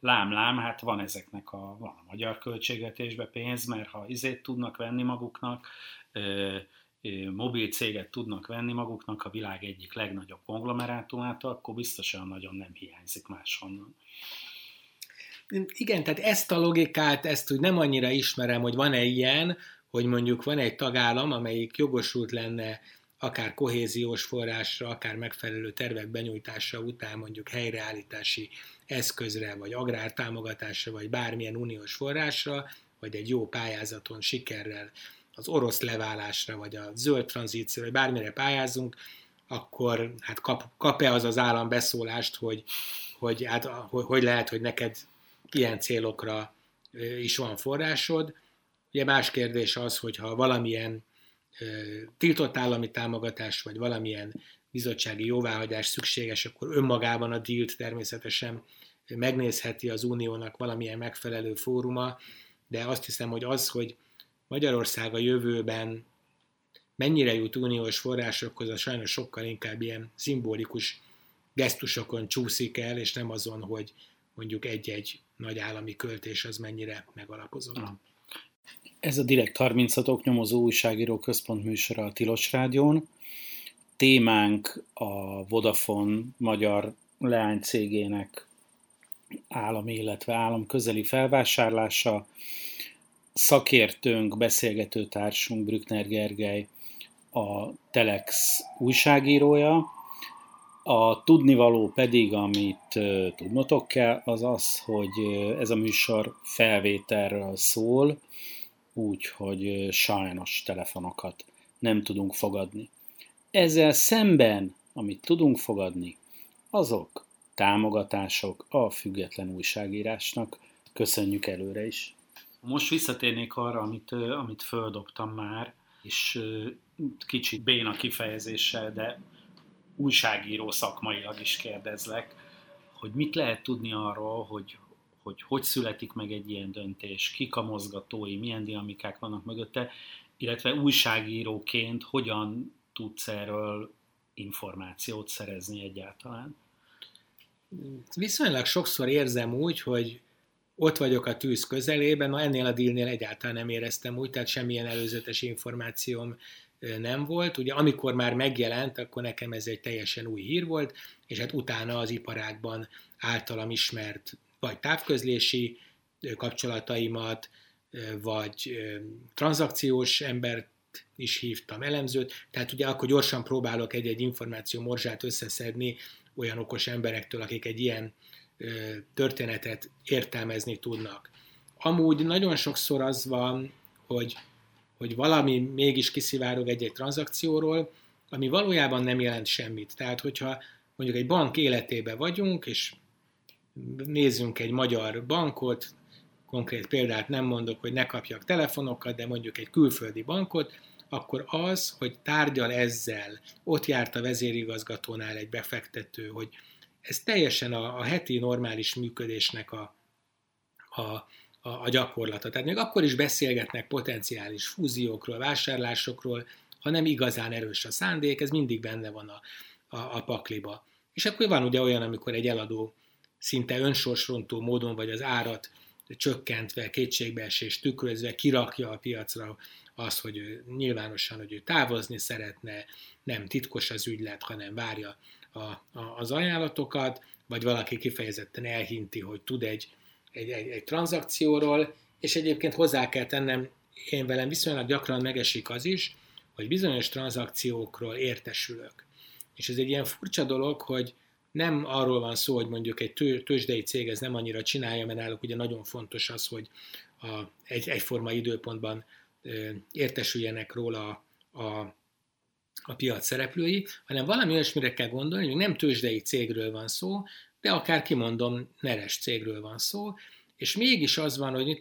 lám-lám, hát van ezeknek a, van a magyar költségvetésbe pénz, mert ha izét tudnak venni maguknak, mobil céget tudnak venni maguknak a világ egyik legnagyobb konglomerátumát, akkor biztosan nagyon nem hiányzik máshonnan. Igen, tehát ezt a logikát, ezt úgy nem annyira ismerem, hogy van-e ilyen, hogy mondjuk van egy tagállam, amelyik jogosult lenne akár kohéziós forrásra, akár megfelelő tervek benyújtása után mondjuk helyreállítási eszközre, vagy agrártámogatásra, vagy bármilyen uniós forrásra, vagy egy jó pályázaton sikerrel az orosz leválásra, vagy a zöld tranzícióra, vagy bármire pályázunk, akkor hát kap, kap-e az az állam beszólást, hogy, hogy, hát, hogy, hogy lehet, hogy neked ilyen célokra is van forrásod. Ugye más kérdés az, hogy ha valamilyen tiltott állami támogatás, vagy valamilyen bizottsági jóváhagyás szükséges, akkor önmagában a dílt természetesen megnézheti az uniónak valamilyen megfelelő fóruma, de azt hiszem, hogy az, hogy Magyarország a jövőben mennyire jut uniós forrásokhoz, az sajnos sokkal inkább ilyen szimbolikus gesztusokon csúszik el, és nem azon, hogy mondjuk egy-egy nagy állami költés az mennyire megalapozott. Ez a Direkt 36 nyomozó újságíró központ műsora a Tilos Rádión. Témánk a Vodafone magyar leánycégének állami, illetve állam felvásárlása. Szakértőnk, beszélgetőtársunk Brückner Gergely a Telex újságírója. A tudnivaló pedig, amit tudnotok kell, az az, hogy ez a műsor felvételről szól, úgy, hogy sajnos telefonokat nem tudunk fogadni. Ezzel szemben, amit tudunk fogadni, azok támogatások a független újságírásnak. Köszönjük előre is. Most visszatérnék arra, amit, amit földobtam már, és kicsit béna kifejezéssel, de újságíró szakmailag is kérdezlek, hogy mit lehet tudni arról, hogy hogy hogy születik meg egy ilyen döntés, kik a mozgatói, milyen dinamikák vannak mögötte, illetve újságíróként hogyan tudsz erről információt szerezni egyáltalán? Viszonylag sokszor érzem úgy, hogy ott vagyok a tűz közelében, na ennél a dílnél egyáltalán nem éreztem úgy, tehát semmilyen előzetes információm nem volt. Ugye amikor már megjelent, akkor nekem ez egy teljesen új hír volt, és hát utána az iparágban általam ismert vagy távközlési kapcsolataimat, vagy tranzakciós embert is hívtam, elemzőt, tehát ugye akkor gyorsan próbálok egy-egy információ morzsát összeszedni olyan okos emberektől, akik egy ilyen történetet értelmezni tudnak. Amúgy nagyon sokszor az van, hogy, hogy valami mégis kiszivárog egy-egy tranzakcióról, ami valójában nem jelent semmit. Tehát, hogyha mondjuk egy bank életébe vagyunk, és nézzünk egy magyar bankot, konkrét példát nem mondok, hogy ne kapjak telefonokat, de mondjuk egy külföldi bankot, akkor az, hogy tárgyal ezzel, ott járt a vezérigazgatónál egy befektető, hogy ez teljesen a, a heti normális működésnek a, a, a, a gyakorlata. Tehát még akkor is beszélgetnek potenciális fúziókról, vásárlásokról, ha nem igazán erős a szándék, ez mindig benne van a, a, a pakliba. És akkor van ugye olyan, amikor egy eladó szinte önsorsrontó módon, vagy az árat csökkentve, kétségbeesés tükrözve kirakja a piacra azt, hogy ő nyilvánosan, hogy ő távozni szeretne, nem titkos az ügylet, hanem várja a, a, az ajánlatokat, vagy valaki kifejezetten elhinti, hogy tud egy, egy, egy, egy tranzakcióról, és egyébként hozzá kell tennem, én velem viszonylag gyakran megesik az is, hogy bizonyos tranzakciókról értesülök. És ez egy ilyen furcsa dolog, hogy nem arról van szó, hogy mondjuk egy tőzsdei cég ez nem annyira csinálja, mert náluk ugye nagyon fontos az, hogy a, egy, egyforma időpontban értesüljenek róla a, a, a piac szereplői, hanem valami olyasmire kell gondolni, hogy nem tőzsdei cégről van szó, de akár kimondom, neres cégről van szó, és mégis az van, hogy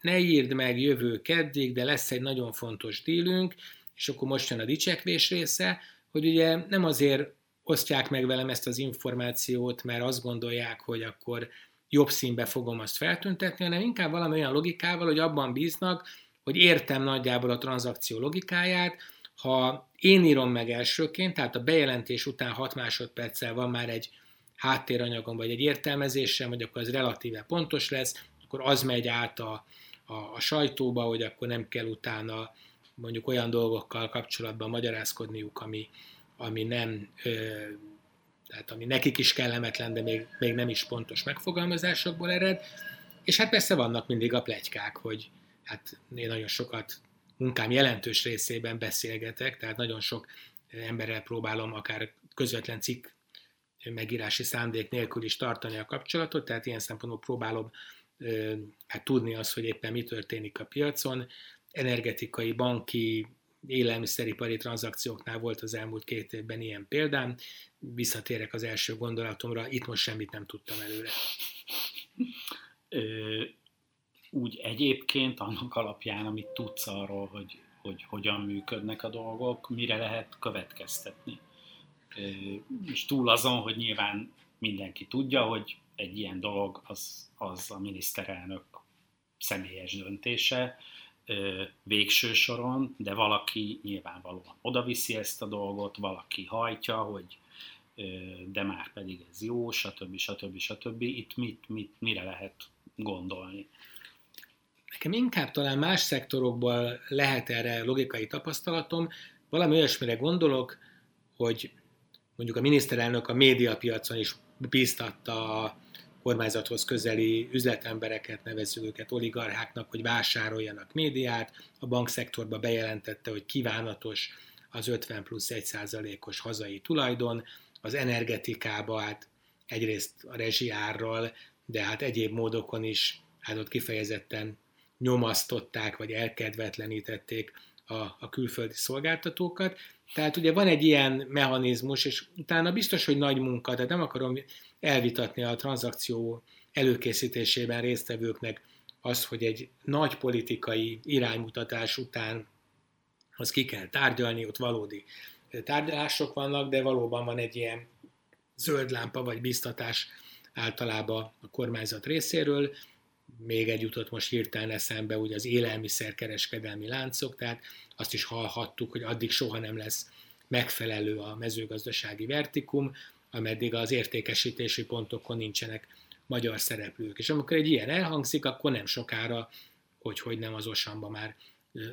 ne írd meg jövő keddig, de lesz egy nagyon fontos dílünk, és akkor most jön a dicsekvés része, hogy ugye nem azért osztják meg velem ezt az információt, mert azt gondolják, hogy akkor jobb színbe fogom azt feltüntetni, hanem inkább valami olyan logikával, hogy abban bíznak, hogy értem nagyjából a tranzakció logikáját, ha én írom meg elsőként, tehát a bejelentés után 6 másodperccel van már egy háttéranyagom, vagy egy értelmezésem, hogy akkor az relatíve pontos lesz, akkor az megy át a, a, a sajtóba, hogy akkor nem kell utána mondjuk olyan dolgokkal kapcsolatban magyarázkodniuk, ami, ami nem, tehát ami nekik is kellemetlen, de még, még nem is pontos megfogalmazásokból ered. És hát persze vannak mindig a plegykák, hogy hát én nagyon sokat munkám jelentős részében beszélgetek, tehát nagyon sok emberrel próbálom akár közvetlen cikk megírási szándék nélkül is tartani a kapcsolatot, tehát ilyen szempontból próbálom hát tudni azt, hogy éppen mi történik a piacon. Energetikai, banki, élelmiszeripari tranzakcióknál volt az elmúlt két évben ilyen példám. Visszatérek az első gondolatomra, itt most semmit nem tudtam előre. Ö, úgy egyébként annak alapján, amit tudsz arról, hogy, hogy hogyan működnek a dolgok, mire lehet következtetni. Ö, és túl azon, hogy nyilván mindenki tudja, hogy egy ilyen dolog az, az a miniszterelnök személyes döntése, végső soron, de valaki nyilvánvalóan odaviszi ezt a dolgot, valaki hajtja, hogy de már pedig ez jó, stb. stb. stb. Itt mit, mit, mire lehet gondolni? Nekem inkább talán más szektorokból lehet erre logikai tapasztalatom. Valami olyasmire gondolok, hogy mondjuk a miniszterelnök a médiapiacon is bíztatta a kormányzathoz közeli üzletembereket, nevezzük őket oligarcháknak, hogy vásároljanak médiát. A bankszektorba bejelentette, hogy kívánatos az 50 plusz 1 százalékos hazai tulajdon, az energetikába hát egyrészt a rezsiárral, de hát egyéb módokon is hát ott kifejezetten nyomasztották, vagy elkedvetlenítették a, a külföldi szolgáltatókat. Tehát ugye van egy ilyen mechanizmus, és utána biztos, hogy nagy munka, tehát nem akarom elvitatni a tranzakció előkészítésében résztvevőknek az, hogy egy nagy politikai iránymutatás után az ki kell tárgyalni, ott valódi tárgyalások vannak, de valóban van egy ilyen zöld lámpa vagy biztatás általában a kormányzat részéről. Még egy jutott most hirtelen eszembe, ugye az élelmiszerkereskedelmi láncok, tehát azt is hallhattuk, hogy addig soha nem lesz megfelelő a mezőgazdasági vertikum, ameddig az értékesítési pontokon nincsenek magyar szereplők. És amikor egy ilyen elhangzik, akkor nem sokára, hogy hogy nem az Osamba már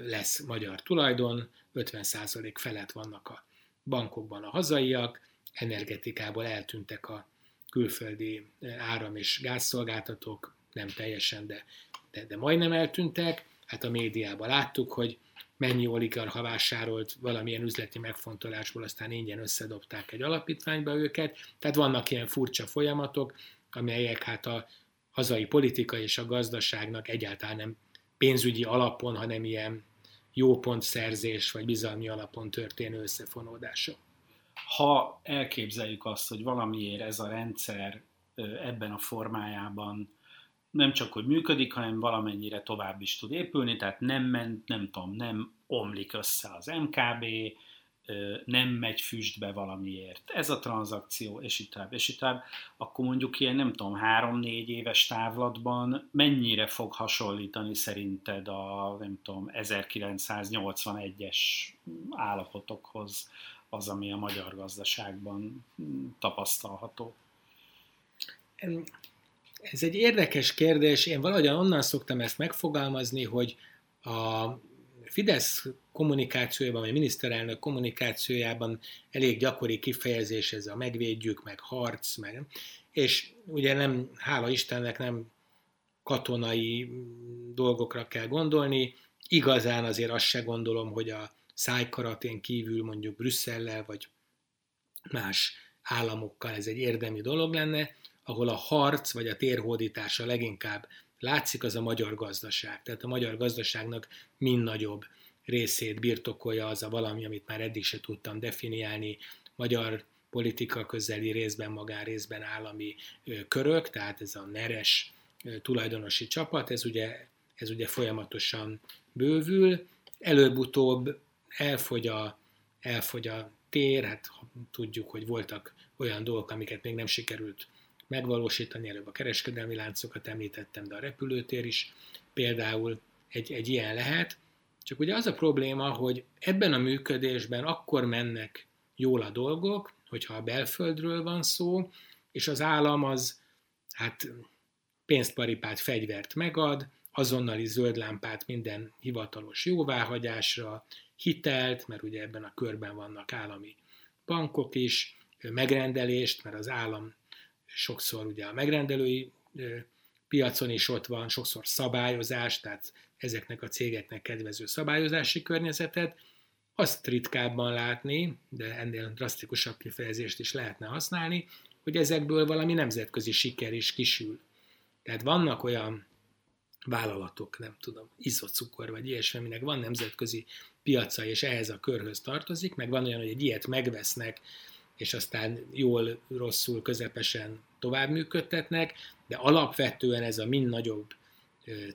lesz magyar tulajdon, 50% felett vannak a bankokban a hazaiak, energetikából eltűntek a külföldi áram- és gázszolgáltatók, nem teljesen, de, de, de majdnem eltűntek. Hát a médiában láttuk, hogy mennyi oligarcha vásárolt valamilyen üzleti megfontolásból, aztán ingyen összedobták egy alapítványba őket. Tehát vannak ilyen furcsa folyamatok, amelyek hát a hazai politika és a gazdaságnak egyáltalán nem pénzügyi alapon, hanem ilyen jó pontszerzés vagy bizalmi alapon történő összefonódása. Ha elképzeljük azt, hogy valamiért ez a rendszer ebben a formájában nem csak, hogy működik, hanem valamennyire tovább is tud épülni, tehát nem ment, nem tudom, nem omlik össze az MKB, nem megy füstbe valamiért. Ez a tranzakció, és itt tovább, és itt tovább, akkor mondjuk ilyen, nem tudom, három-négy éves távlatban mennyire fog hasonlítani szerinted a, nem tudom, 1981-es állapotokhoz az, ami a magyar gazdaságban tapasztalható? Ez egy érdekes kérdés. Én valahogyan onnan szoktam ezt megfogalmazni, hogy a Fidesz kommunikációjában, vagy miniszterelnök kommunikációjában elég gyakori kifejezés ez a megvédjük, meg harc, meg, és ugye nem, hála Istennek nem katonai dolgokra kell gondolni, igazán azért azt se gondolom, hogy a szájkaratén kívül mondjuk Brüsszellel, vagy más államokkal ez egy érdemi dolog lenne, ahol a harc vagy a térhódítása leginkább látszik, az a magyar gazdaság. Tehát a magyar gazdaságnak mind nagyobb részét birtokolja az a valami, amit már eddig se tudtam definiálni, magyar politika közeli részben, magánrészben állami körök, tehát ez a neres tulajdonosi csapat, ez ugye, ez ugye folyamatosan bővül, előbb-utóbb elfogy a, elfogy a tér, hát tudjuk, hogy voltak olyan dolgok, amiket még nem sikerült megvalósítani, előbb a kereskedelmi láncokat említettem, de a repülőtér is például egy, egy ilyen lehet. Csak ugye az a probléma, hogy ebben a működésben akkor mennek jól a dolgok, hogyha a belföldről van szó, és az állam az hát pénzt, paripát, fegyvert megad, azonnali zöld lámpát minden hivatalos jóváhagyásra, hitelt, mert ugye ebben a körben vannak állami bankok is, megrendelést, mert az állam sokszor ugye a megrendelői piacon is ott van, sokszor szabályozás, tehát ezeknek a cégeknek kedvező szabályozási környezetet, azt ritkábban látni, de ennél drasztikusabb kifejezést is lehetne használni, hogy ezekből valami nemzetközi siker is kisül. Tehát vannak olyan vállalatok, nem tudom, izocukor vagy ilyesmi, aminek van nemzetközi piaca, és ehhez a körhöz tartozik, meg van olyan, hogy egy ilyet megvesznek, és aztán jól, rosszul, közepesen tovább működtetnek, de alapvetően ez a mind nagyobb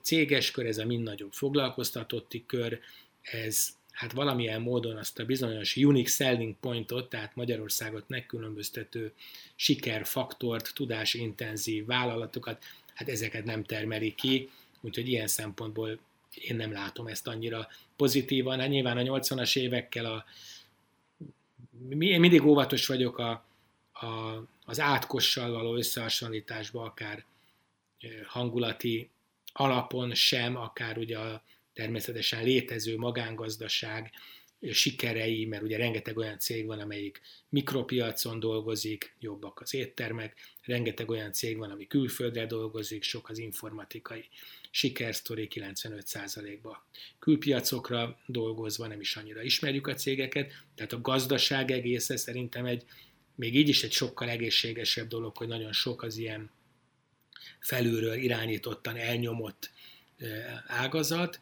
céges kör, ez a mind nagyobb foglalkoztatotti kör, ez hát valamilyen módon azt a bizonyos unique selling pointot, tehát Magyarországot megkülönböztető sikerfaktort, tudásintenzív vállalatokat, hát ezeket nem termeli ki, úgyhogy ilyen szempontból én nem látom ezt annyira pozitívan. Hát nyilván a 80-as évekkel a, én mindig óvatos vagyok a, a, az átkossal való összehasonlításba, akár hangulati alapon sem, akár ugye a természetesen létező magángazdaság sikerei, mert ugye rengeteg olyan cég van, amelyik mikropiacon dolgozik, jobbak az éttermek, rengeteg olyan cég van, ami külföldre dolgozik, sok az informatikai sikersztori 95%-ba. Külpiacokra dolgozva nem is annyira ismerjük a cégeket, tehát a gazdaság egésze szerintem egy, még így is egy sokkal egészségesebb dolog, hogy nagyon sok az ilyen felülről irányítottan elnyomott ágazat,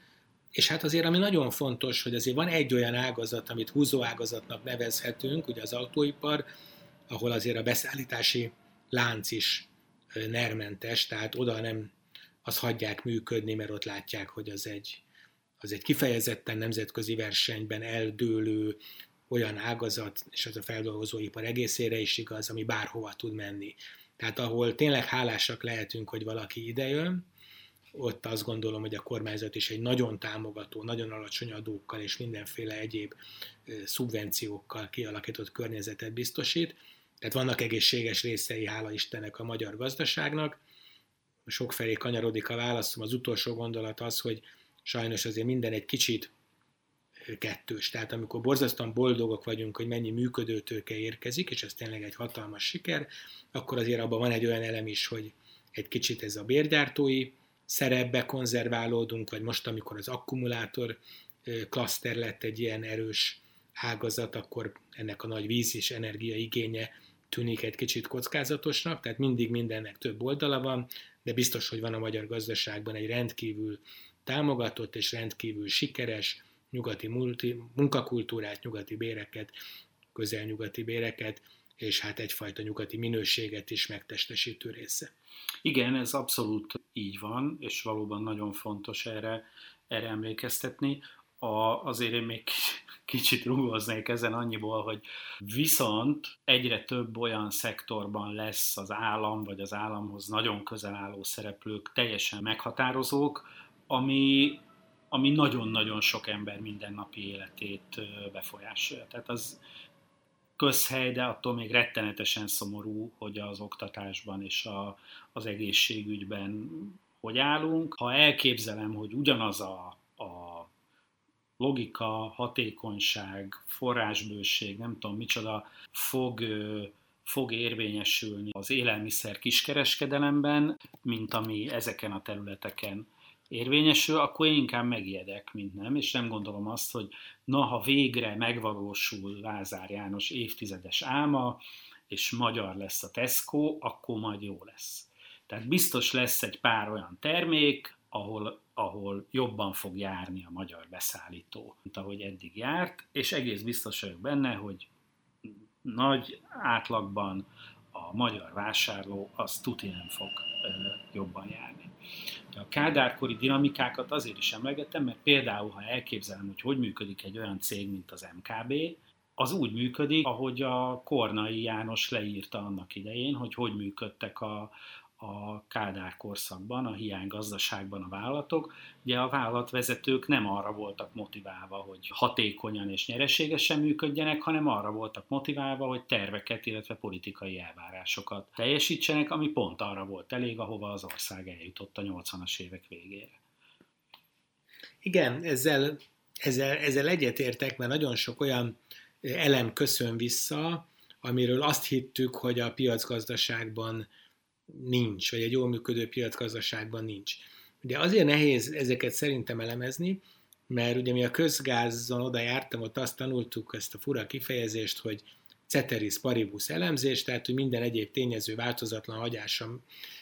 és hát azért, ami nagyon fontos, hogy azért van egy olyan ágazat, amit húzó ágazatnak nevezhetünk, ugye az autóipar, ahol azért a beszállítási lánc is nermentes, tehát oda nem az hagyják működni, mert ott látják, hogy az egy, az egy kifejezetten nemzetközi versenyben eldőlő olyan ágazat, és az a feldolgozóipar egészére is igaz, ami bárhova tud menni. Tehát ahol tényleg hálásak lehetünk, hogy valaki idejön, ott azt gondolom, hogy a kormányzat is egy nagyon támogató, nagyon alacsony adókkal és mindenféle egyéb szubvenciókkal kialakított környezetet biztosít. Tehát vannak egészséges részei, hála Istennek a magyar gazdaságnak. Sokfelé kanyarodik a válaszom. Az utolsó gondolat az, hogy sajnos azért minden egy kicsit kettős. Tehát amikor borzasztóan boldogok vagyunk, hogy mennyi működőtőke érkezik, és ez tényleg egy hatalmas siker, akkor azért abban van egy olyan elem is, hogy egy kicsit ez a bérgyártói szerepbe konzerválódunk, vagy most, amikor az akkumulátor klaszter lett egy ilyen erős ágazat, akkor ennek a nagy víz és energia igénye tűnik egy kicsit kockázatosnak, tehát mindig mindennek több oldala van, de biztos, hogy van a magyar gazdaságban egy rendkívül támogatott és rendkívül sikeres nyugati multi, munkakultúrát, nyugati béreket, közelnyugati béreket, és hát egyfajta nyugati minőséget is megtestesítő része. Igen, ez abszolút így van, és valóban nagyon fontos erre, erre emlékeztetni. A, azért én még kicsit rúgoznék ezen annyiból, hogy viszont egyre több olyan szektorban lesz az állam, vagy az államhoz nagyon közel álló szereplők teljesen meghatározók, ami, ami nagyon-nagyon sok ember mindennapi életét befolyásolja. Tehát az közhely, de attól még rettenetesen szomorú, hogy az oktatásban és a, az egészségügyben hogy állunk. Ha elképzelem, hogy ugyanaz a, a logika, hatékonyság, forrásbőség, nem tudom micsoda, fog, fog érvényesülni az élelmiszer kiskereskedelemben, mint ami ezeken a területeken érvényesül, akkor én inkább megijedek, mint nem, és nem gondolom azt, hogy na, ha végre megvalósul Lázár János évtizedes álma, és magyar lesz a Tesco, akkor majd jó lesz. Tehát biztos lesz egy pár olyan termék, ahol, ahol jobban fog járni a magyar beszállító, mint ahogy eddig járt, és egész biztos vagyok benne, hogy nagy átlagban a magyar vásárló az tuti nem fog jobban járni. A kádárkori dinamikákat azért is emlegettem, mert például, ha elképzelem, hogy hogy működik egy olyan cég, mint az MKB, az úgy működik, ahogy a Kornai János leírta annak idején, hogy hogy működtek a, a Kádár korszakban, a hiánygazdaságban a vállalatok. Ugye a vállalatvezetők nem arra voltak motiválva, hogy hatékonyan és nyereségesen működjenek, hanem arra voltak motiválva, hogy terveket, illetve politikai elvárásokat teljesítsenek, ami pont arra volt elég, ahova az ország eljutott a 80-as évek végére. Igen, ezzel, ezzel, ezzel egyetértek, mert nagyon sok olyan elem köszön vissza, amiről azt hittük, hogy a piacgazdaságban nincs, vagy egy jól működő piacgazdaságban nincs. De azért nehéz ezeket szerintem elemezni, mert ugye mi a közgázon oda jártam, ott azt tanultuk ezt a fura kifejezést, hogy ceteris paribus elemzés, tehát hogy minden egyéb tényező változatlan hagyása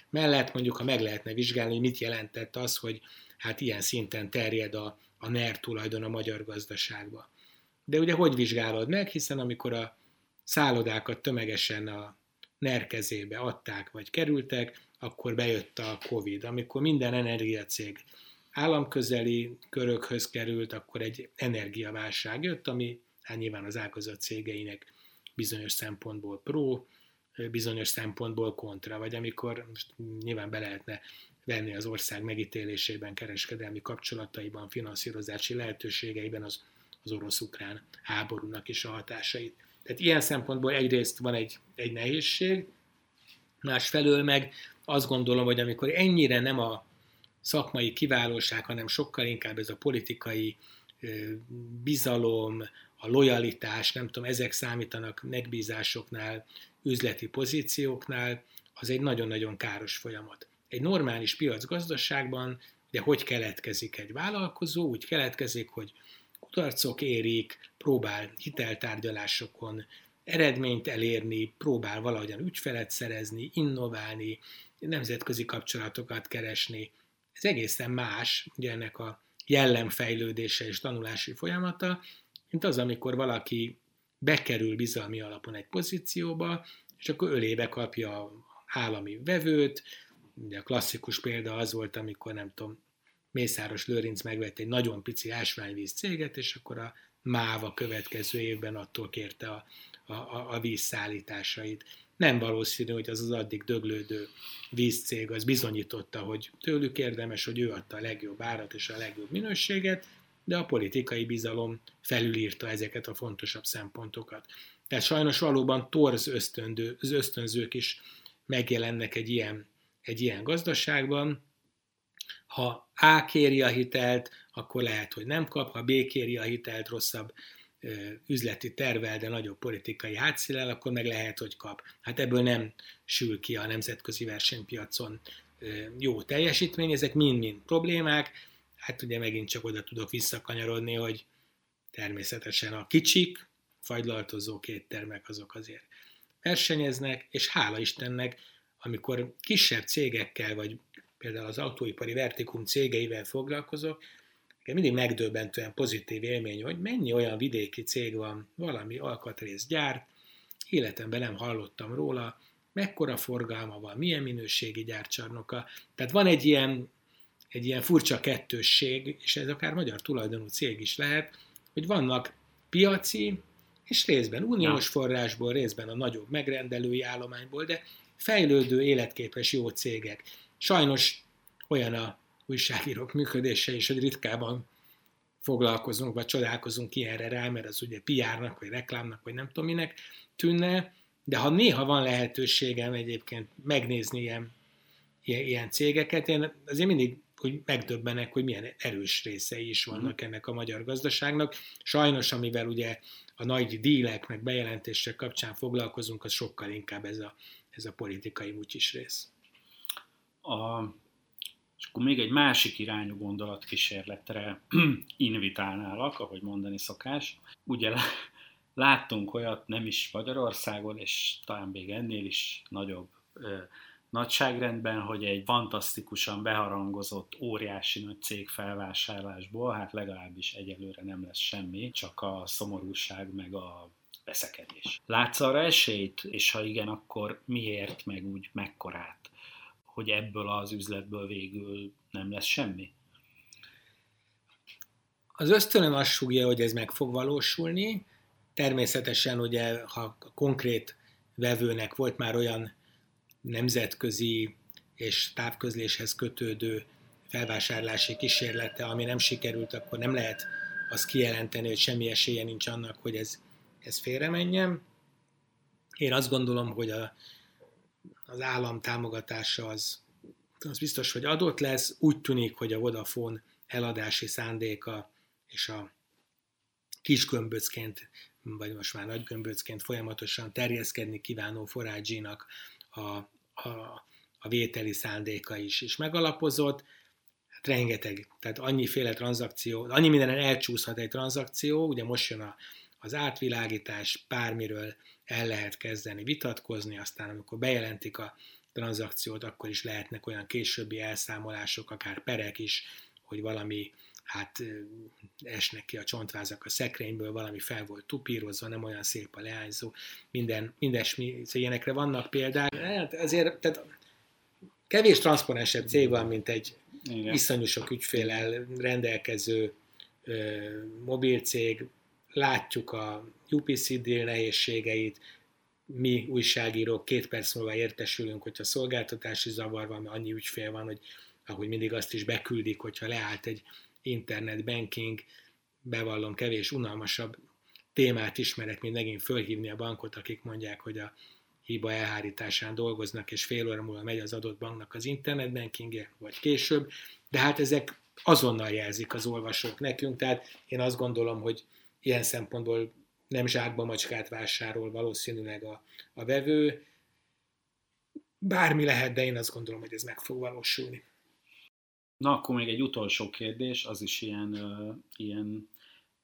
mellett mondjuk, ha meg lehetne vizsgálni, hogy mit jelentett az, hogy hát ilyen szinten terjed a, a NER tulajdon a magyar gazdaságba. De ugye hogy vizsgálod meg, hiszen amikor a szállodákat tömegesen a NER kezébe adták vagy kerültek, akkor bejött a Covid. Amikor minden energiacég államközeli körökhöz került, akkor egy energiaválság jött, ami hát nyilván az ágazat cégeinek bizonyos szempontból pro, bizonyos szempontból kontra, vagy amikor most nyilván be lehetne venni az ország megítélésében, kereskedelmi kapcsolataiban, finanszírozási lehetőségeiben az, az orosz-ukrán háborúnak is a hatásait. Tehát ilyen szempontból egyrészt van egy, egy nehézség, másfelől meg azt gondolom, hogy amikor ennyire nem a szakmai kiválóság, hanem sokkal inkább ez a politikai bizalom, a lojalitás, nem tudom, ezek számítanak megbízásoknál, üzleti pozícióknál, az egy nagyon-nagyon káros folyamat. Egy normális piacgazdaságban, de hogy keletkezik egy vállalkozó? Úgy keletkezik, hogy kudarcok érik, próbál hiteltárgyalásokon eredményt elérni, próbál valahogyan ügyfelet szerezni, innoválni, nemzetközi kapcsolatokat keresni. Ez egészen más, ugye ennek a jellemfejlődése és tanulási folyamata, mint az, amikor valaki bekerül bizalmi alapon egy pozícióba, és akkor ölébe kapja állami vevőt. Ugye a klasszikus példa az volt, amikor nem tudom, Mészáros Lőrinc megvett egy nagyon pici ásványvíz céget, és akkor a MÁV a következő évben attól kérte a, a, a vízszállításait. Nem valószínű, hogy az az addig döglődő vízcég az bizonyította, hogy tőlük érdemes, hogy ő adta a legjobb árat és a legjobb minőséget, de a politikai bizalom felülírta ezeket a fontosabb szempontokat. Tehát sajnos valóban torz ösztöndő, az ösztönzők is megjelennek egy ilyen, egy ilyen gazdaságban, ha A kéri a hitelt, akkor lehet, hogy nem kap, ha B kéri a hitelt rosszabb üzleti tervel, de nagyobb politikai hátszílel, akkor meg lehet, hogy kap. Hát ebből nem sül ki a nemzetközi versenypiacon jó teljesítmény, ezek mind-mind problémák. Hát ugye megint csak oda tudok visszakanyarodni, hogy természetesen a kicsik, fagylaltozó termek azok azért versenyeznek, és hála Istennek, amikor kisebb cégekkel vagy például az autóipari vertikum cégeivel foglalkozok, mindig megdöbbentően pozitív élmény, hogy mennyi olyan vidéki cég van, valami alkatrész gyárt, életemben nem hallottam róla, mekkora forgalma van, milyen minőségi gyárcsarnoka. Tehát van egy ilyen, egy ilyen furcsa kettősség, és ez akár magyar tulajdonú cég is lehet, hogy vannak piaci, és részben uniós forrásból, részben a nagyobb megrendelői állományból, de fejlődő, életképes jó cégek. Sajnos olyan a újságírók működése is, hogy ritkában foglalkozunk, vagy csodálkozunk ilyenre rá, mert az ugye PR-nak, vagy reklámnak, vagy nem tudom minek tűnne, de ha néha van lehetőségem egyébként megnézni ilyen, ilyen, ilyen cégeket, én azért mindig hogy megdöbbenek, hogy milyen erős részei is vannak mhm. ennek a magyar gazdaságnak. Sajnos, amivel ugye a nagy dílek, meg bejelentések kapcsán foglalkozunk, az sokkal inkább ez a, ez a politikai mutyis rész. A, és akkor még egy másik irányú gondolatkísérletre invitálnálak, ahogy mondani szokás. Ugye láttunk olyat nem is Magyarországon, és talán még ennél is nagyobb nagyságrendben, hogy egy fantasztikusan beharangozott, óriási nagy cég felvásárlásból, hát legalábbis egyelőre nem lesz semmi, csak a szomorúság meg a veszekedés. Látsz arra esélyt, és ha igen, akkor miért, meg úgy mekkorát, hogy ebből az üzletből végül nem lesz semmi? Az ösztönöm azt súgja, hogy ez meg fog valósulni. Természetesen ugye, ha konkrét vevőnek volt már olyan nemzetközi és távközléshez kötődő felvásárlási kísérlete, ami nem sikerült, akkor nem lehet azt kijelenteni, hogy semmi esélye nincs annak, hogy ez, ez félre menjen. Én azt gondolom, hogy a, az állam támogatása az, az biztos, hogy adott lesz. Úgy tűnik, hogy a Vodafone eladási szándéka és a kis gömböcként, vagy most már nagy gömböcként folyamatosan terjeszkedni kívánó forágyinak a, a, a vételi szándéka is, is megalapozott. Hát rengeteg, tehát annyiféle tranzakció, annyi mindenen elcsúszhat egy tranzakció, ugye most jön a, az átvilágítás, bármiről el lehet kezdeni vitatkozni, aztán amikor bejelentik a tranzakciót, akkor is lehetnek olyan későbbi elszámolások, akár perek is, hogy valami hát esnek ki a csontvázak a szekrényből, valami fel volt tupírozva, nem olyan szép a leányzó, minden, mindesmi, szóval ilyenekre vannak példák. Hát azért, tehát kevés transzponensebb cég van, mint egy Igen. iszonyú sok ügyfélel rendelkező ö, mobilcég, látjuk a UPC deal nehézségeit, mi újságírók két perc múlva értesülünk, hogyha szolgáltatási zavar van, mert annyi ügyfél van, hogy ahogy mindig azt is beküldik, hogyha leállt egy internet banking, bevallom, kevés unalmasabb témát ismerek, mint megint fölhívni a bankot, akik mondják, hogy a hiba elhárításán dolgoznak, és fél óra múlva megy az adott banknak az internetbankingje, vagy később, de hát ezek azonnal jelzik az olvasók nekünk, tehát én azt gondolom, hogy ilyen szempontból nem zsákba macskát vásárol valószínűleg a, a vevő, bármi lehet, de én azt gondolom, hogy ez meg fog valósulni. Na, akkor még egy utolsó kérdés, az is ilyen, uh, ilyen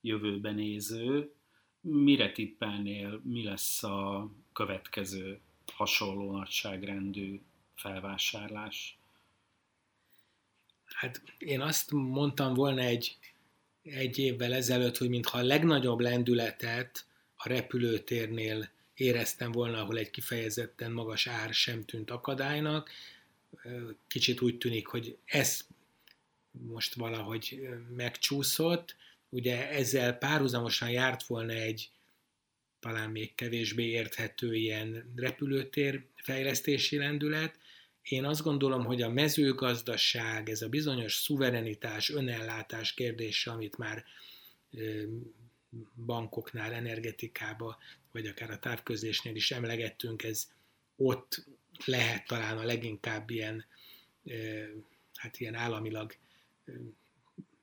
jövőbe néző. Mire tippelnél, mi lesz a következő hasonló nagyságrendű felvásárlás? Hát én azt mondtam volna egy, egy évvel ezelőtt, hogy mintha a legnagyobb lendületet a repülőtérnél éreztem volna, ahol egy kifejezetten magas ár sem tűnt akadálynak. Kicsit úgy tűnik, hogy ez most valahogy megcsúszott. Ugye ezzel párhuzamosan járt volna egy talán még kevésbé érthető ilyen repülőtér fejlesztési lendület. Én azt gondolom, hogy a mezőgazdaság, ez a bizonyos szuverenitás, önellátás kérdése, amit már bankoknál, energetikába, vagy akár a távközlésnél is emlegettünk, ez ott lehet talán a leginkább ilyen, hát ilyen államilag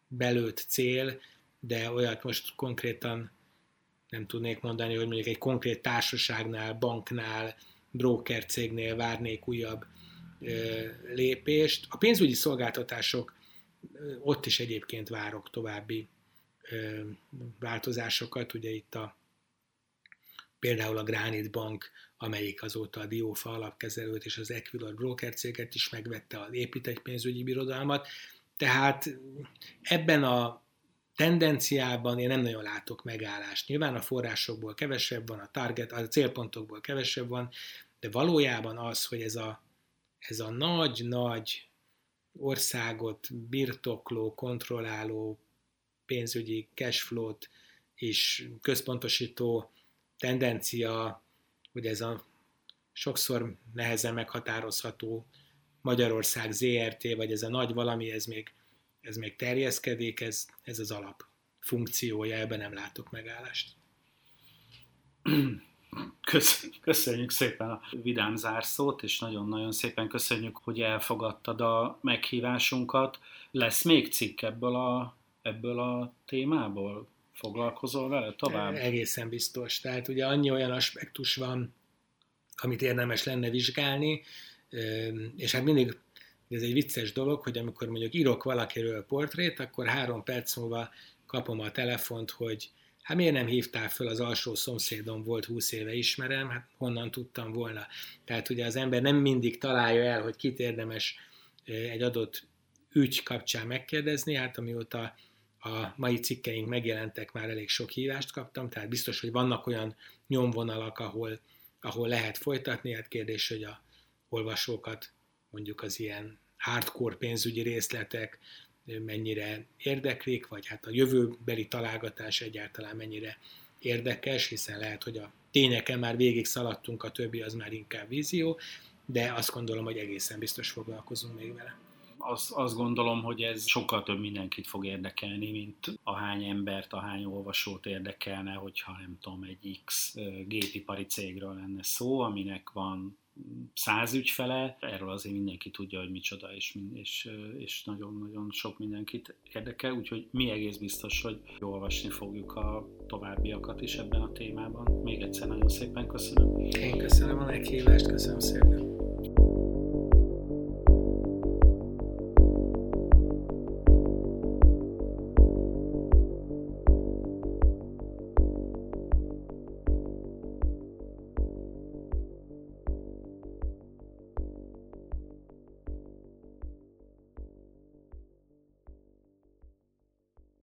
belőtt cél, de olyat most konkrétan nem tudnék mondani, hogy mondjuk egy konkrét társaságnál, banknál, broker cégnél várnék újabb lépést. A pénzügyi szolgáltatások, ott is egyébként várok további változásokat, ugye itt a például a Granite Bank, amelyik azóta a Diófa alapkezelőt és az Equilor broker céget is megvette, az épít egy pénzügyi birodalmat, tehát ebben a tendenciában én nem nagyon látok megállást. Nyilván a forrásokból kevesebb van, a target, a célpontokból kevesebb van, de valójában az, hogy ez a, ez a nagy-nagy országot birtokló, kontrolláló pénzügyi cashflow-t és központosító tendencia, hogy ez a sokszor nehezen meghatározható Magyarország ZRT, vagy ez a nagy valami, ez még, ez még terjeszkedik, ez, ez az alap. funkciója, ebben nem látok megállást. Köszönjük szépen a vidám zárszót, és nagyon-nagyon szépen köszönjük, hogy elfogadtad a meghívásunkat. Lesz még cikk ebből a, ebből a témából? Foglalkozol vele tovább? Egészen biztos. Tehát ugye annyi olyan aspektus van, amit érdemes lenne vizsgálni, és hát mindig ez egy vicces dolog, hogy amikor mondjuk írok valakiről portrét, akkor három perc múlva kapom a telefont, hogy hát miért nem hívtál föl, az alsó szomszédom volt 20 éve ismerem, hát honnan tudtam volna. Tehát ugye az ember nem mindig találja el, hogy kit érdemes egy adott ügy kapcsán megkérdezni, hát amióta a mai cikkeink megjelentek, már elég sok hívást kaptam, tehát biztos, hogy vannak olyan nyomvonalak, ahol, ahol lehet folytatni, hát kérdés, hogy a olvasókat mondjuk az ilyen hardcore pénzügyi részletek mennyire érdeklik, vagy hát a jövőbeli találgatás egyáltalán mennyire érdekes, hiszen lehet, hogy a tényeken már végig szaladtunk, a többi az már inkább vízió, de azt gondolom, hogy egészen biztos foglalkozunk még vele. Azt, azt gondolom, hogy ez sokkal több mindenkit fog érdekelni, mint a hány embert, a hány olvasót érdekelne, hogyha nem tudom, egy X gépipari cégről lenne szó, aminek van száz ügyfele, erről azért mindenki tudja, hogy micsoda, és, és, és nagyon-nagyon sok mindenkit érdekel, úgyhogy mi egész biztos, hogy olvasni fogjuk a továbbiakat is ebben a témában. Még egyszer nagyon szépen köszönöm. Én köszönöm a meghívást, köszönöm szépen.